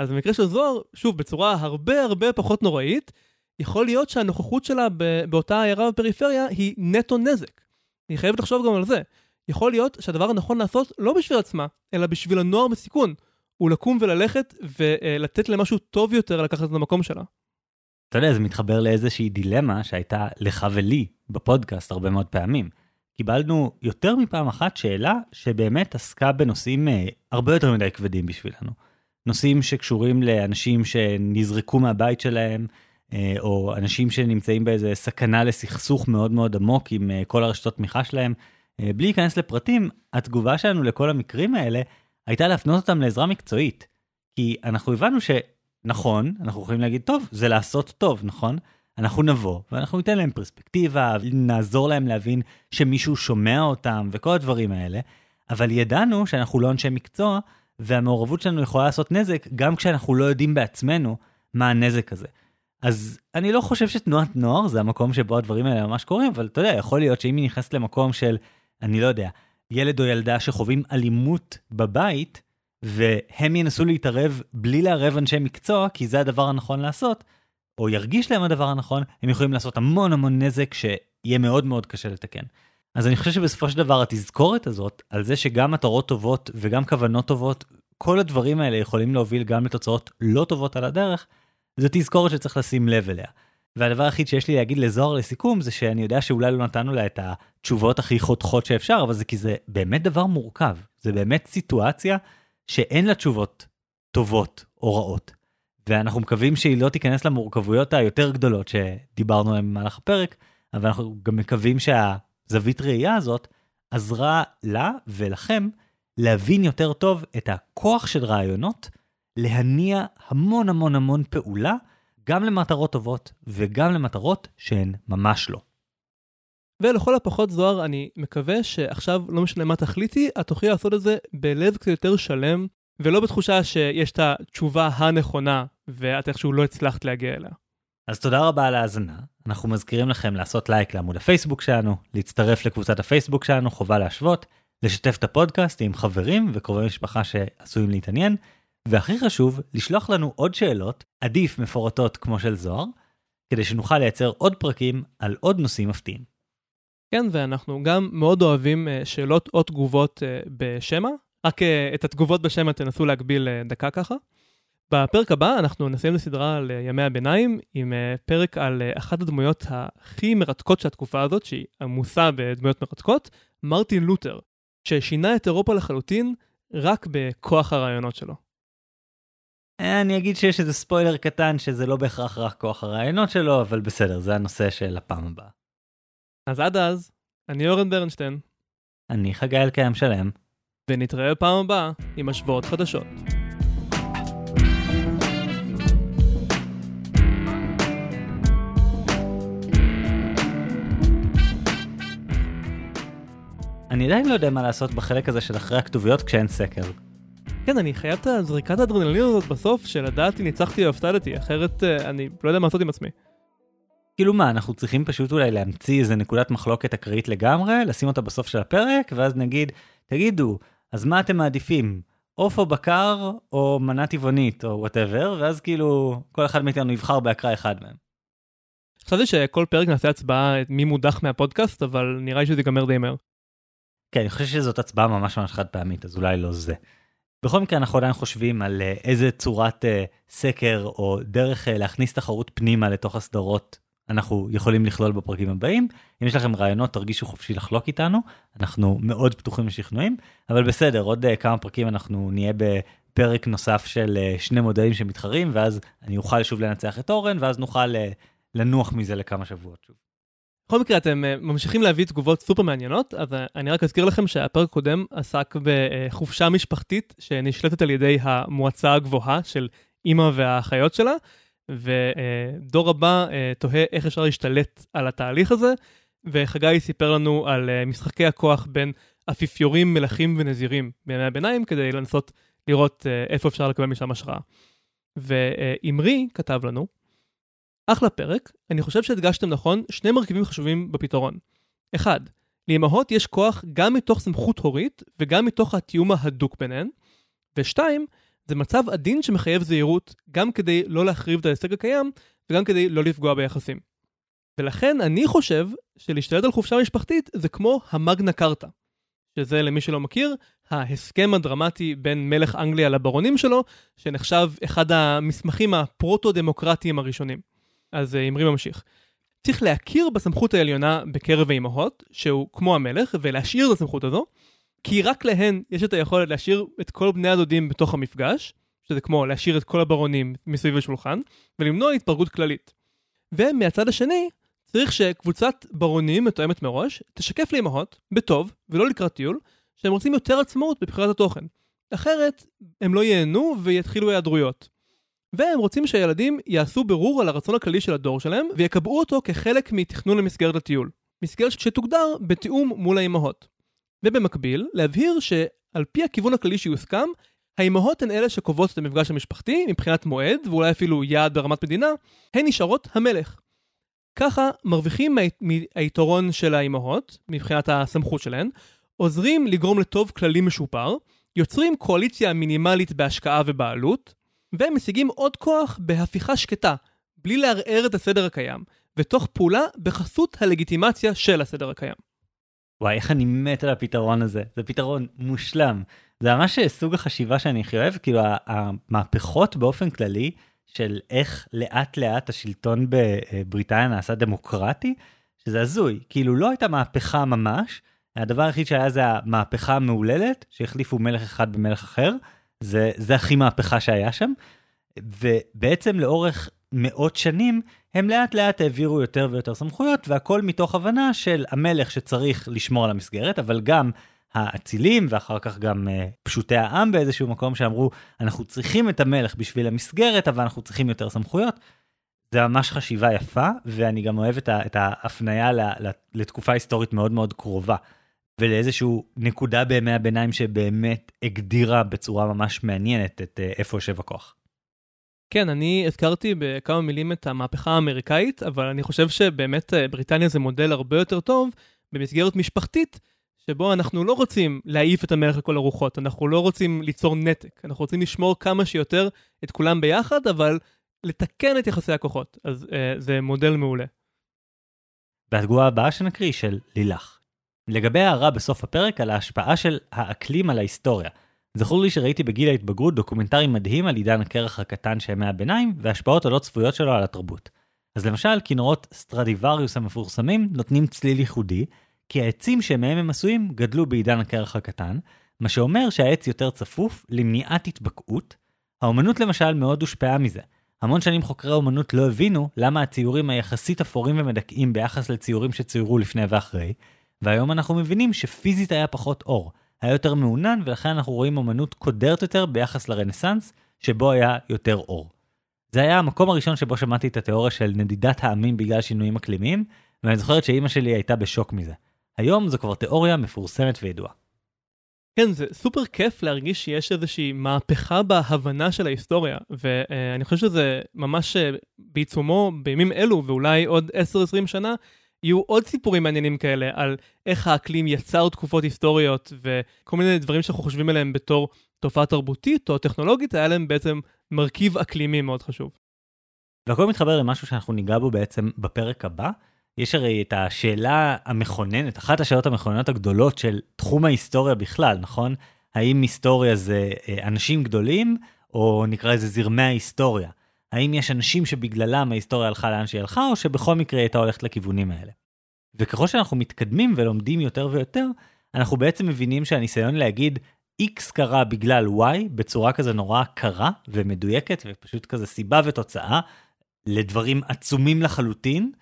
אז במקרה של זוהר, שוב, בצורה הרבה הרבה פחות נוראית, יכול להיות שהנוכחות שלה באותה עיירה בפריפריה היא נטו נזק. היא חייבת לחשוב גם על זה. יכול להיות שהדבר הנכון לעשות לא בשביל עצמה, אלא בשביל הנוער בסיכון. הוא לקום וללכת ולתת למשהו טוב יותר לקחת את המקום שלה. אתה יודע, זה מתחבר לאיזושהי דילמה שהייתה לך ולי בפודקאסט הרבה מאוד פעמים. קיבלנו יותר מפעם אחת שאלה שבאמת עסקה בנושאים אה, הרבה יותר מדי כבדים בשבילנו. נושאים שקשורים לאנשים שנזרקו מהבית שלהם, אה, או אנשים שנמצאים באיזה סכנה לסכסוך מאוד מאוד עמוק עם אה, כל הרשתות תמיכה שלהם. בלי להיכנס לפרטים, התגובה שלנו לכל המקרים האלה הייתה להפנות אותם לעזרה מקצועית. כי אנחנו הבנו שנכון, אנחנו יכולים להגיד, טוב, זה לעשות טוב, נכון? אנחנו נבוא ואנחנו ניתן להם פרספקטיבה, נעזור להם להבין שמישהו שומע אותם וכל הדברים האלה, אבל ידענו שאנחנו לא אנשי מקצוע, והמעורבות שלנו יכולה לעשות נזק גם כשאנחנו לא יודעים בעצמנו מה הנזק הזה. אז אני לא חושב שתנועת נוער זה המקום שבו הדברים האלה ממש קורים, אבל אתה יודע, יכול להיות שאם היא נכנסת למקום של, אני לא יודע, ילד או ילדה שחווים אלימות בבית, והם ינסו להתערב בלי לערב אנשי מקצוע, כי זה הדבר הנכון לעשות, או ירגיש להם הדבר הנכון, הם יכולים לעשות המון המון נזק שיהיה מאוד מאוד קשה לתקן. אז אני חושב שבסופו של דבר התזכורת הזאת, על זה שגם מטרות טובות וגם כוונות טובות, כל הדברים האלה יכולים להוביל גם לתוצאות לא טובות על הדרך, זו תזכורת שצריך לשים לב אליה. והדבר היחיד שיש לי להגיד לזוהר לסיכום זה שאני יודע שאולי לא נתנו לה את התשובות הכי חותכות שאפשר, אבל זה כי זה באמת דבר מורכב. זה באמת סיטואציה שאין לה תשובות טובות או רעות. ואנחנו מקווים שהיא לא תיכנס למורכבויות היותר גדולות שדיברנו עליהן במהלך הפרק, אבל אנחנו גם מקווים שהזווית ראייה הזאת עזרה לה ולכם להבין יותר טוב את הכוח של רעיונות, להניע המון המון המון פעולה גם למטרות טובות וגם למטרות שהן ממש לא. ולכל הפחות זוהר, אני מקווה שעכשיו, לא משנה מה תחליטי, את תוכלי לעשות את זה בלב קצת יותר שלם, ולא בתחושה שיש את התשובה הנכונה, ואת איכשהו לא הצלחת להגיע אליה. אז תודה רבה על ההאזנה. אנחנו מזכירים לכם לעשות לייק לעמוד הפייסבוק שלנו, להצטרף לקבוצת הפייסבוק שלנו, חובה להשוות, לשתף את הפודקאסט עם חברים וקרובי משפחה שעשויים להתעניין, והכי חשוב, לשלוח לנו עוד שאלות, עדיף מפורטות כמו של זוהר, כדי שנוכל לייצר עוד פרקים על עוד נושאים מפתיעים. כן, ואנחנו גם מאוד אוהבים אה, שאלות או תגובות אה, בשמע, רק אה, את התגובות בשמע תנסו להגביל דקה ככה. בפרק הבא אנחנו נסיים לסדרה על ימי הביניים עם פרק על אחת הדמויות הכי מרתקות של התקופה הזאת, שהיא עמוסה בדמויות מרתקות, מרטין לותר, ששינה את אירופה לחלוטין רק בכוח הרעיונות שלו. אני אגיד שיש איזה ספוילר קטן שזה לא בהכרח רק כוח הרעיונות שלו, אבל בסדר, זה הנושא של הפעם הבאה. אז עד אז, אני אורן ברנשטיין. אני חגי אלקיים שלם. ונתראה בפעם הבאה עם השוואות חדשות. אני עדיין לא יודע מה לעשות בחלק הזה של אחרי הכתוביות כשאין סקר. כן, אני חייב את הזריקת האדרנלין הזאת בסוף, של לדעת אם ניצחתי או הפסדתי, אחרת אה, אני לא יודע מה לעשות עם עצמי. כאילו מה, אנחנו צריכים פשוט אולי להמציא איזה נקודת מחלוקת אקראית לגמרי, לשים אותה בסוף של הפרק, ואז נגיד, תגידו, אז מה אתם מעדיפים? עוף או בקר, או מנה טבעונית, או whatever, ואז כאילו, כל אחד מאיתנו יבחר באקראי אחד מהם. חשבתי שכל פרק נעשה הצבעה מי מודח מהפודקאסט, אבל נראה לי שזה ייגמר די מהר. כן, אני חושב שזאת הצבעה ממש ממש חד פעמית, אז אולי לא זה. בכל מקרה אנחנו עדיין חושבים על אה, איזה צורת אה, סקר או דרך uh, להכניס תחרות פנימה לתוך הסדרות אנחנו יכולים לכלול בפרקים הבאים. אם יש לכם רעיונות תרגישו חופשי לחלוק איתנו, אנחנו מאוד פתוחים לשכנועים, אבל בסדר, עוד uh, כמה פרקים אנחנו נהיה בפרק נוסף של uh, שני מודלים שמתחרים, ואז אני אוכל שוב לנצח את אורן, ואז נוכל uh, לנוח מזה לכמה שבועות שוב. בכל מקרה, אתם uh, ממשיכים להביא תגובות סופר מעניינות, אז uh, אני רק אזכיר לכם שהפרק הקודם עסק בחופשה משפחתית שנשלטת על ידי המועצה הגבוהה של אימא והאחיות שלה, ודור הבא תוהה איך אפשר להשתלט על התהליך הזה, וחגי סיפר לנו על משחקי הכוח בין אפיפיורים, מלכים ונזירים בימי הביניים, כדי לנסות לראות איפה אפשר לקבל משם השראה. ואמרי uh, כתב לנו, אחלה פרק, אני חושב שהדגשתם נכון שני מרכיבים חשובים בפתרון. אחד, לאמהות יש כוח גם מתוך סמכות הורית וגם מתוך התיאום ההדוק ביניהן. ושתיים, זה מצב עדין שמחייב זהירות גם כדי לא להחריב את ההישג הקיים וגם כדי לא לפגוע ביחסים. ולכן אני חושב שלהשתלט על חופשה משפחתית זה כמו המגנה קרטה, שזה למי שלא מכיר, ההסכם הדרמטי בין מלך אנגליה לברונים שלו, שנחשב אחד המסמכים הפרוטו-דמוקרטיים הראשונים. אז אה, אמרי ממשיך. צריך להכיר בסמכות העליונה בקרב האימהות, שהוא כמו המלך, ולהשאיר את הסמכות הזו, כי רק להן יש את היכולת להשאיר את כל בני הדודים בתוך המפגש, שזה כמו להשאיר את כל הברונים מסביב לשולחן, ולמנוע התפרקות כללית. ומהצד השני, צריך שקבוצת ברונים מתואמת מראש, תשקף לאמהות, בטוב, ולא לקראת טיול, שהם רוצים יותר עצמאות בבחירת התוכן. אחרת, הם לא ייהנו ויתחילו היעדרויות. והם רוצים שהילדים יעשו ברור על הרצון הכללי של הדור שלהם, ויקבעו אותו כחלק מתכנון למסגרת הטיול. מסגרת שתוגדר בתיאום מול האימהות. ובמקביל, להבהיר שעל פי הכיוון הכללי שיוסכם, האימהות הן אלה שקובעות את המפגש המשפחתי מבחינת מועד, ואולי אפילו יעד ברמת מדינה, הן נשארות המלך. ככה מרוויחים מהיתרון של האימהות, מבחינת הסמכות שלהן, עוזרים לגרום לטוב כללי משופר, יוצרים קואליציה מינימלית בהשקעה ובעלות, ומשיגים עוד כוח בהפיכה שקטה, בלי לערער את הסדר הקיים, ותוך פעולה בחסות הלגיטימציה של הסדר הקיים. וואי, איך אני מת על הפתרון הזה, זה פתרון מושלם. זה ממש סוג החשיבה שאני הכי אוהב, כאילו המהפכות באופן כללי, של איך לאט לאט השלטון בבריטניה נעשה דמוקרטי, שזה הזוי, כאילו לא הייתה מהפכה ממש, הדבר היחיד שהיה זה המהפכה המהוללת, שהחליפו מלך אחד במלך אחר, זה, זה הכי מהפכה שהיה שם, ובעצם לאורך מאות שנים, הם לאט לאט העבירו יותר ויותר סמכויות, והכל מתוך הבנה של המלך שצריך לשמור על המסגרת, אבל גם האצילים, ואחר כך גם uh, פשוטי העם באיזשהו מקום שאמרו, אנחנו צריכים את המלך בשביל המסגרת, אבל אנחנו צריכים יותר סמכויות. זה ממש חשיבה יפה, ואני גם אוהב את, ה, את ההפניה ל, ל, לתקופה היסטורית מאוד מאוד קרובה, ולאיזשהו נקודה בימי הביניים שבאמת הגדירה בצורה ממש מעניינת את uh, איפה יושב הכוח. כן, אני הזכרתי בכמה מילים את המהפכה האמריקאית, אבל אני חושב שבאמת אה, בריטניה זה מודל הרבה יותר טוב במסגרת משפחתית, שבו אנחנו לא רוצים להעיף את המלך לכל הרוחות, אנחנו לא רוצים ליצור נתק, אנחנו רוצים לשמור כמה שיותר את כולם ביחד, אבל לתקן את יחסי הכוחות. אז אה, זה מודל מעולה. והתגובה הבאה שנקריא של לילך. לגבי ההערה בסוף הפרק על ההשפעה של האקלים על ההיסטוריה. זכור לי שראיתי בגיל ההתבגרות דוקומנטרי מדהים על עידן הקרח הקטן של ימי הביניים והשפעות הלא צפויות שלו על התרבות. אז למשל, כינורות סטרדיווריוס המפורסמים נותנים צליל ייחודי, כי העצים שמהם הם עשויים גדלו בעידן הקרח הקטן, מה שאומר שהעץ יותר צפוף למניעת התבקעות. האומנות למשל מאוד הושפעה מזה. המון שנים חוקרי האומנות לא הבינו למה הציורים היחסית אפורים ומדכאים ביחס לציורים שצוירו לפני ואחרי, והיום אנחנו מבינים שפיזית היה פחות אור, היה יותר מעונן, ולכן אנחנו רואים אומנות קודרת יותר ביחס לרנסאנס, שבו היה יותר אור. זה היה המקום הראשון שבו שמעתי את התיאוריה של נדידת העמים בגלל שינויים אקלימיים, ואני זוכרת שאימא שלי הייתה בשוק מזה. היום זו כבר תיאוריה מפורסמת וידועה. כן, זה סופר כיף להרגיש שיש איזושהי מהפכה בהבנה של ההיסטוריה, ואני חושב שזה ממש אה, בעיצומו בימים אלו, ואולי עוד 10-20 שנה, יהיו עוד סיפורים מעניינים כאלה על איך האקלים יצר תקופות היסטוריות וכל מיני דברים שאנחנו חושבים עליהם בתור תופעה תרבותית או טכנולוגית, היה להם בעצם מרכיב אקלימי מאוד חשוב. והכל מתחבר למשהו שאנחנו ניגע בו בעצם בפרק הבא. יש הרי את השאלה המכוננת, אחת השאלות המכוננות הגדולות של תחום ההיסטוריה בכלל, נכון? האם היסטוריה זה אה, אנשים גדולים, או נקרא לזה זרמי ההיסטוריה? האם יש אנשים שבגללם ההיסטוריה הלכה לאן שהיא הלכה, או שבכל מקרה היא הייתה הולכת לכיוונים האלה. וככל שאנחנו מתקדמים ולומדים יותר ויותר, אנחנו בעצם מבינים שהניסיון להגיד X קרה בגלל Y בצורה כזה נורא קרה ומדויקת ופשוט כזה סיבה ותוצאה לדברים עצומים לחלוטין,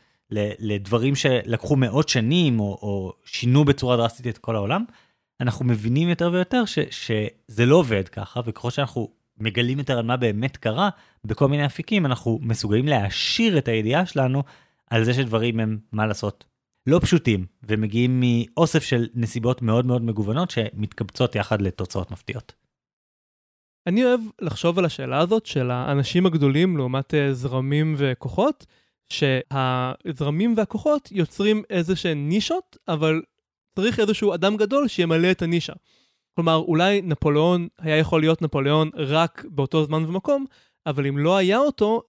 לדברים שלקחו מאות שנים או, או שינו בצורה דרסטית את כל העולם, אנחנו מבינים יותר ויותר ש, שזה לא עובד ככה, וככל שאנחנו מגלים יותר על מה באמת קרה, בכל מיני אפיקים אנחנו מסוגלים להעשיר את הידיעה שלנו על זה שדברים הם, מה לעשות, לא פשוטים, ומגיעים מאוסף של נסיבות מאוד מאוד מגוונות שמתקבצות יחד לתוצאות מפתיעות. אני אוהב לחשוב על השאלה הזאת של האנשים הגדולים לעומת אה, זרמים וכוחות, שהזרמים והכוחות יוצרים איזה שהן נישות, אבל צריך איזשהו אדם גדול שימלא את הנישה. כלומר, אולי נפוליאון היה יכול להיות נפוליאון רק באותו זמן ומקום, אבל אם לא היה אותו,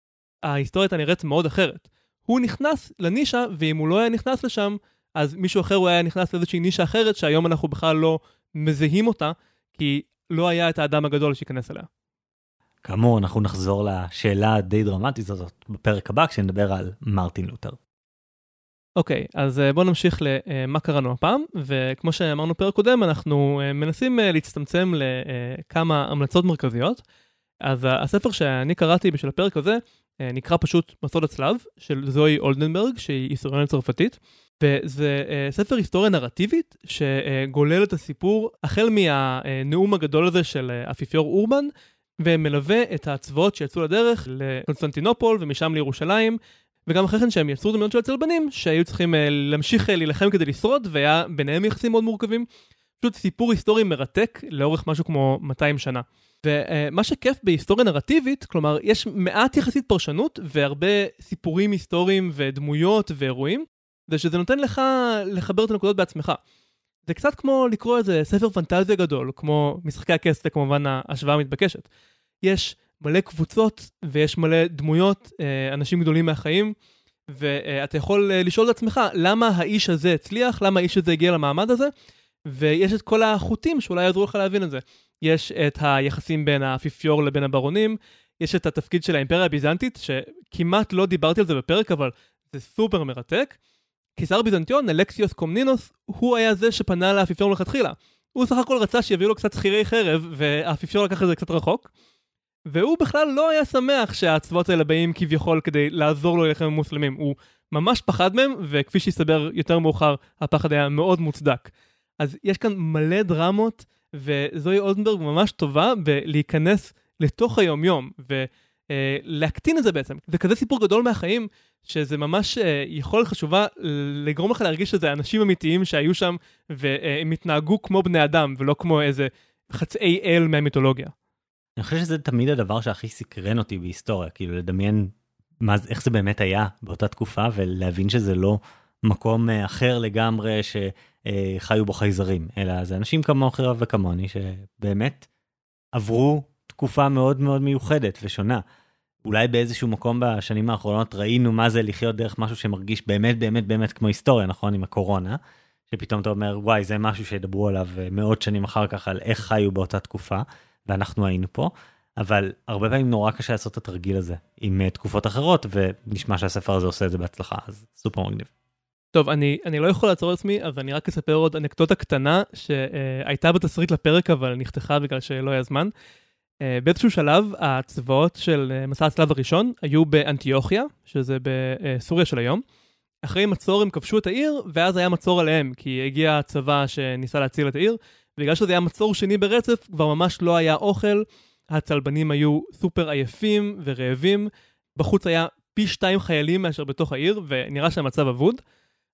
ההיסטוריה הייתה נראית מאוד אחרת. הוא נכנס לנישה, ואם הוא לא היה נכנס לשם, אז מישהו אחר הוא היה נכנס לאיזושהי נישה אחרת, שהיום אנחנו בכלל לא מזהים אותה, כי לא היה את האדם הגדול שייכנס אליה. כאמור, אנחנו נחזור לשאלה הדי דרמטית הזאת בפרק הבא, כשנדבר על מרטין לותר. אוקיי, okay, אז אה, בואו נמשיך למה קראנו הפעם, וכמו שאמרנו פרק קודם, אנחנו אה, מנסים אה, להצטמצם לכמה המלצות מרכזיות. אז הספר שאני קראתי בשביל הפרק הזה, נקרא פשוט מסוד הצלב, של זוהי אולדנברג, שהיא היסטוריונית צרפתית. וזה ספר היסטוריה נרטיבית שגולל את הסיפור החל מהנאום הגדול הזה של אפיפיור אורבן, ומלווה את הצבאות שיצאו לדרך לקונסטנטינופול ומשם לירושלים, וגם אחרי כן שהם יצרו דמויות של הצלבנים שהיו צריכים uh, להמשיך uh, להילחם כדי לשרוד, והיה ביניהם יחסים מאוד מורכבים. פשוט סיפור היסטורי מרתק לאורך משהו כמו 200 שנה. ומה שכיף בהיסטוריה נרטיבית, כלומר, יש מעט יחסית פרשנות והרבה סיפורים היסטוריים ודמויות ואירועים, זה שזה נותן לך לחבר את הנקודות בעצמך. זה קצת כמו לקרוא איזה ספר פנטזיה גדול, כמו משחקי הכס, זה כמובן ההשוואה המתבקשת. יש מלא קבוצות ויש מלא דמויות, אה, אנשים גדולים מהחיים, ואתה יכול אה, לשאול את עצמך, למה האיש הזה הצליח, למה האיש הזה הגיע למעמד הזה, ויש את כל החוטים שאולי יעזרו לך להבין את זה. יש את היחסים בין האפיפיור לבין הברונים, יש את התפקיד של האימפריה הביזנטית, שכמעט לא דיברתי על זה בפרק, אבל זה סופר מרתק. קיסר ביזנטיון, אלקסיוס קומנינוס, הוא היה זה שפנה לאפיפיור מלכתחילה. הוא סך הכל רצה שיביאו לו קצת שכירי חרב, והאפיפיור לקח את זה קצת רחוק. והוא בכלל לא היה שמח שהצבאות האלה באים כביכול כדי לעזור לו להילחם במוסלמים. הוא ממש פחד מהם, וכפי שהסתבר יותר מאוחר, הפחד היה מאוד מוצדק. אז יש כאן מלא דרמות, וזוהי אולדנברג ממש טובה בלהיכנס לתוך היומיום, ולהקטין את זה בעצם. זה כזה סיפור גדול מהחיים, שזה ממש אה, יכולת חשובה לגרום לך להרגיש שזה אנשים אמיתיים שהיו שם והם התנהגו כמו בני אדם ולא כמו איזה חצאי אל מהמיתולוגיה. אני חושב שזה תמיד הדבר שהכי סקרן אותי בהיסטוריה, כאילו לדמיין מה, איך זה באמת היה באותה תקופה ולהבין שזה לא מקום אה, אחר לגמרי שחיו בו חייזרים, אלא זה אנשים כמוך וכמוני שבאמת עברו תקופה מאוד מאוד מיוחדת ושונה. אולי באיזשהו מקום בשנים האחרונות ראינו מה זה לחיות דרך משהו שמרגיש באמת באמת באמת כמו היסטוריה, נכון? עם הקורונה, שפתאום אתה אומר, וואי, זה משהו שידברו עליו אה, מאות שנים אחר כך, על איך חיו באותה תקופה, ואנחנו היינו פה, אבל הרבה פעמים נורא קשה לעשות את התרגיל הזה עם אה, תקופות אחרות, ונשמע שהספר הזה עושה את זה בהצלחה, אז סופר מגניב. טוב, אני, אני לא יכול לעצור את עצמי, אז אני רק אספר עוד אנקדוטה קטנה שהייתה בתסריט לפרק, אבל נחתכה בגלל שלא היה זמן. Uh, באיזשהו שלב הצבאות של uh, מסע הצלב הראשון היו באנטיוכיה, שזה בסוריה של היום. אחרי מצור הם כבשו את העיר, ואז היה מצור עליהם, כי הגיע הצבא שניסה להציל את העיר, ובגלל שזה היה מצור שני ברצף, כבר ממש לא היה אוכל, הצלבנים היו סופר עייפים ורעבים, בחוץ היה פי שתיים חיילים מאשר בתוך העיר, ונראה שהמצב אבוד.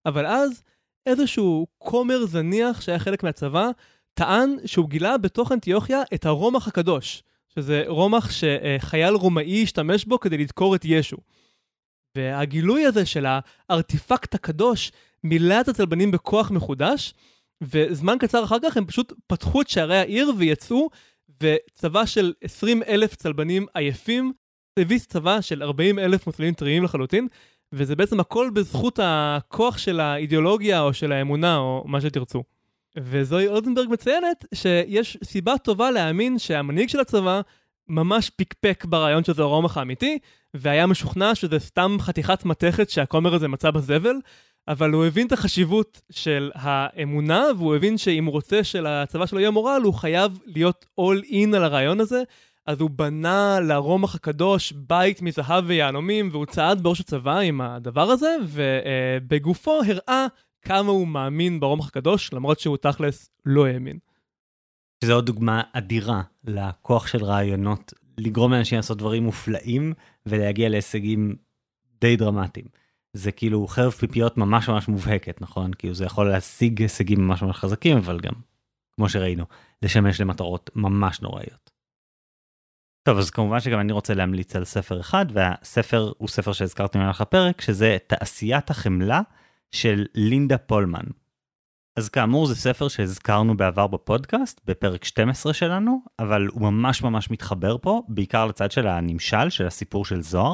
אבל אז איזשהו כומר זניח שהיה חלק מהצבא, טען שהוא גילה בתוך אנטיוכיה את הרומח הקדוש. שזה רומח שחייל רומאי השתמש בו כדי לדקור את ישו. והגילוי הזה של הארטיפקט הקדוש מילא את הצלבנים בכוח מחודש, וזמן קצר אחר כך הם פשוט פתחו את שערי העיר ויצאו, וצבא של 20 אלף צלבנים עייפים הביס צבא של 40 אלף מוסלמים טריים לחלוטין, וזה בעצם הכל בזכות הכוח של האידיאולוגיה או של האמונה או מה שתרצו. וזוהי אולדנברג מציינת שיש סיבה טובה להאמין שהמנהיג של הצבא ממש פיקפק ברעיון שזה הרומח האמיתי, והיה משוכנע שזה סתם חתיכת מתכת שהכומר הזה מצא בזבל, אבל הוא הבין את החשיבות של האמונה, והוא הבין שאם הוא רוצה שלצבא שלו יהיה מורל, הוא חייב להיות all in על הרעיון הזה, אז הוא בנה לרומח הקדוש בית מזהב ויהלומים, והוא צעד בראש הצבא עם הדבר הזה, ובגופו הראה כמה הוא מאמין ברומח הקדוש, למרות שהוא תכלס לא האמין. זו עוד דוגמה אדירה לכוח של רעיונות, לגרום לאנשים לעשות דברים מופלאים ולהגיע להישגים די דרמטיים. זה כאילו חרב פיפיות ממש ממש מובהקת, נכון? כאילו זה יכול להשיג הישגים ממש ממש חזקים, אבל גם, כמו שראינו, לשמש למטרות ממש נוראיות. טוב, אז כמובן שגם אני רוצה להמליץ על ספר אחד, והספר הוא ספר שהזכרתי במהלך הפרק, שזה תעשיית החמלה של לינדה פולמן. אז כאמור זה ספר שהזכרנו בעבר בפודקאסט, בפרק 12 שלנו, אבל הוא ממש ממש מתחבר פה, בעיקר לצד של הנמשל, של הסיפור של זוהר.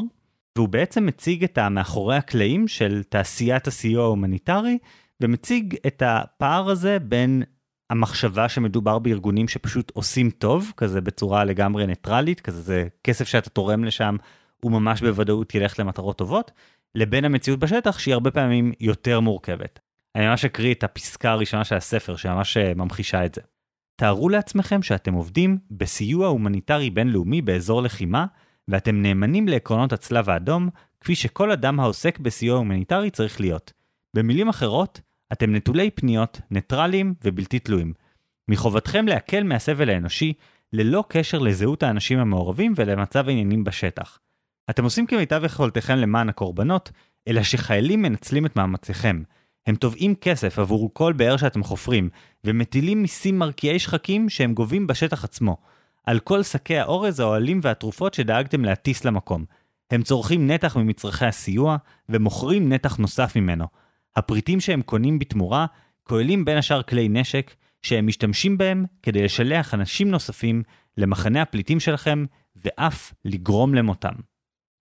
והוא בעצם מציג את המאחורי הקלעים של תעשיית הסיוע ההומניטרי, ומציג את הפער הזה בין המחשבה שמדובר בארגונים שפשוט עושים טוב, כזה בצורה לגמרי ניטרלית, כזה זה כסף שאתה תורם לשם, הוא ממש בוודאות ילך למטרות טובות, לבין המציאות בשטח שהיא הרבה פעמים יותר מורכבת. אני ממש אקריא את הפסקה הראשונה של הספר שממש אה, ממחישה את זה. תארו לעצמכם שאתם עובדים בסיוע הומניטרי בינלאומי באזור לחימה, ואתם נאמנים לעקרונות הצלב האדום, כפי שכל אדם העוסק בסיוע הומניטרי צריך להיות. במילים אחרות, אתם נטולי פניות, ניטרליים ובלתי תלויים. מחובתכם להקל מהסבל האנושי, ללא קשר לזהות האנשים המעורבים ולמצב העניינים בשטח. אתם עושים כמיטב יכולתכם למען הקורבנות, אלא שחיילים מנצלים את מאמציכם. הם תובעים כסף עבור כל באר שאתם חופרים, ומטילים מיסים מרקיעי שחקים שהם גובים בשטח עצמו. על כל שקי האורז, האוהלים והתרופות שדאגתם להטיס למקום. הם צורכים נתח ממצרכי הסיוע, ומוכרים נתח נוסף ממנו. הפריטים שהם קונים בתמורה, כוללים בין השאר כלי נשק, שהם משתמשים בהם כדי לשלח אנשים נוספים למחנה הפליטים שלכם, ואף לגרום למותם.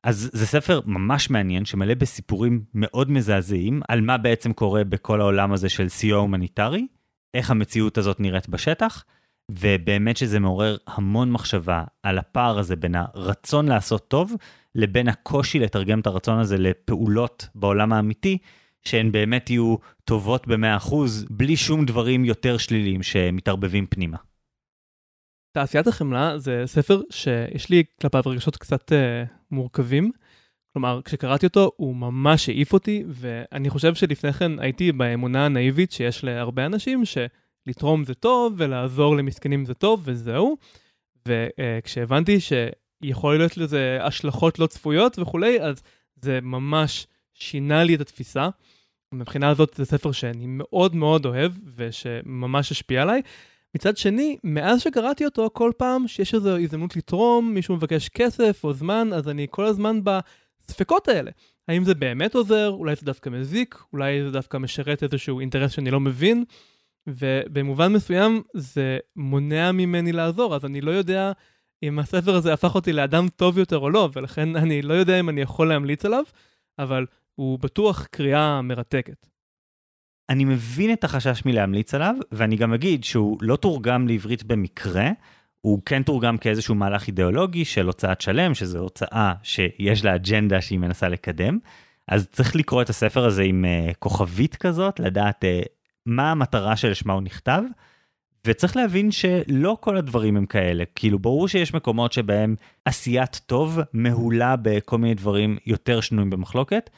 אז זה ספר ממש מעניין שמלא בסיפורים מאוד מזעזעים על מה בעצם קורה בכל העולם הזה של סיוע הומניטרי, איך המציאות הזאת נראית בשטח, ובאמת שזה מעורר המון מחשבה על הפער הזה בין הרצון לעשות טוב לבין הקושי לתרגם את הרצון הזה לפעולות בעולם האמיתי, שהן באמת יהיו טובות ב-100% בלי שום דברים יותר שליליים שמתערבבים פנימה. תעשיית החמלה זה ספר שיש לי כלפיו רגשות קצת uh, מורכבים. כלומר, כשקראתי אותו הוא ממש העיף אותי, ואני חושב שלפני כן הייתי באמונה הנאיבית שיש להרבה אנשים שלתרום זה טוב ולעזור למסכנים זה טוב וזהו. וכשהבנתי uh, שיכול להיות לזה השלכות לא צפויות וכולי, אז זה ממש שינה לי את התפיסה. מבחינה הזאת זה ספר שאני מאוד מאוד אוהב ושממש השפיע עליי. מצד שני, מאז שקראתי אותו, כל פעם שיש איזו הזדמנות לתרום, מישהו מבקש כסף או זמן, אז אני כל הזמן בספקות האלה. האם זה באמת עוזר? אולי זה דווקא מזיק? אולי זה דווקא משרת איזשהו אינטרס שאני לא מבין? ובמובן מסוים זה מונע ממני לעזור, אז אני לא יודע אם הספר הזה הפך אותי לאדם טוב יותר או לא, ולכן אני לא יודע אם אני יכול להמליץ עליו, אבל הוא בטוח קריאה מרתקת. אני מבין את החשש מלהמליץ עליו, ואני גם אגיד שהוא לא תורגם לעברית במקרה, הוא כן תורגם כאיזשהו מהלך אידיאולוגי של הוצאת שלם, שזו הוצאה שיש לה אג'נדה שהיא מנסה לקדם. אז צריך לקרוא את הספר הזה עם uh, כוכבית כזאת, לדעת uh, מה המטרה שלשמה הוא נכתב. וצריך להבין שלא כל הדברים הם כאלה, כאילו ברור שיש מקומות שבהם עשיית טוב מהולה בכל מיני דברים יותר שנויים במחלוקת,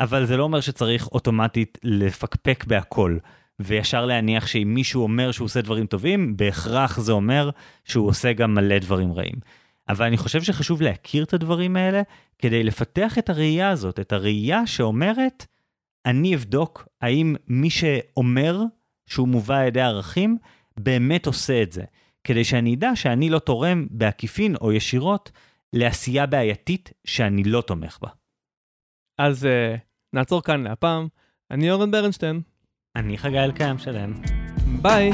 אבל זה לא אומר שצריך אוטומטית לפקפק בהכל, וישר להניח שאם מישהו אומר שהוא עושה דברים טובים, בהכרח זה אומר שהוא עושה גם מלא דברים רעים. אבל אני חושב שחשוב להכיר את הדברים האלה כדי לפתח את הראייה הזאת, את הראייה שאומרת, אני אבדוק האם מי שאומר שהוא מובא על ידי ערכים, באמת עושה את זה, כדי שאני אדע שאני לא תורם בעקיפין או ישירות לעשייה בעייתית שאני לא תומך בה. אז uh, נעצור כאן להפעם. אני אורן ברנשטיין. אני חגי אלקיים שלם. ביי.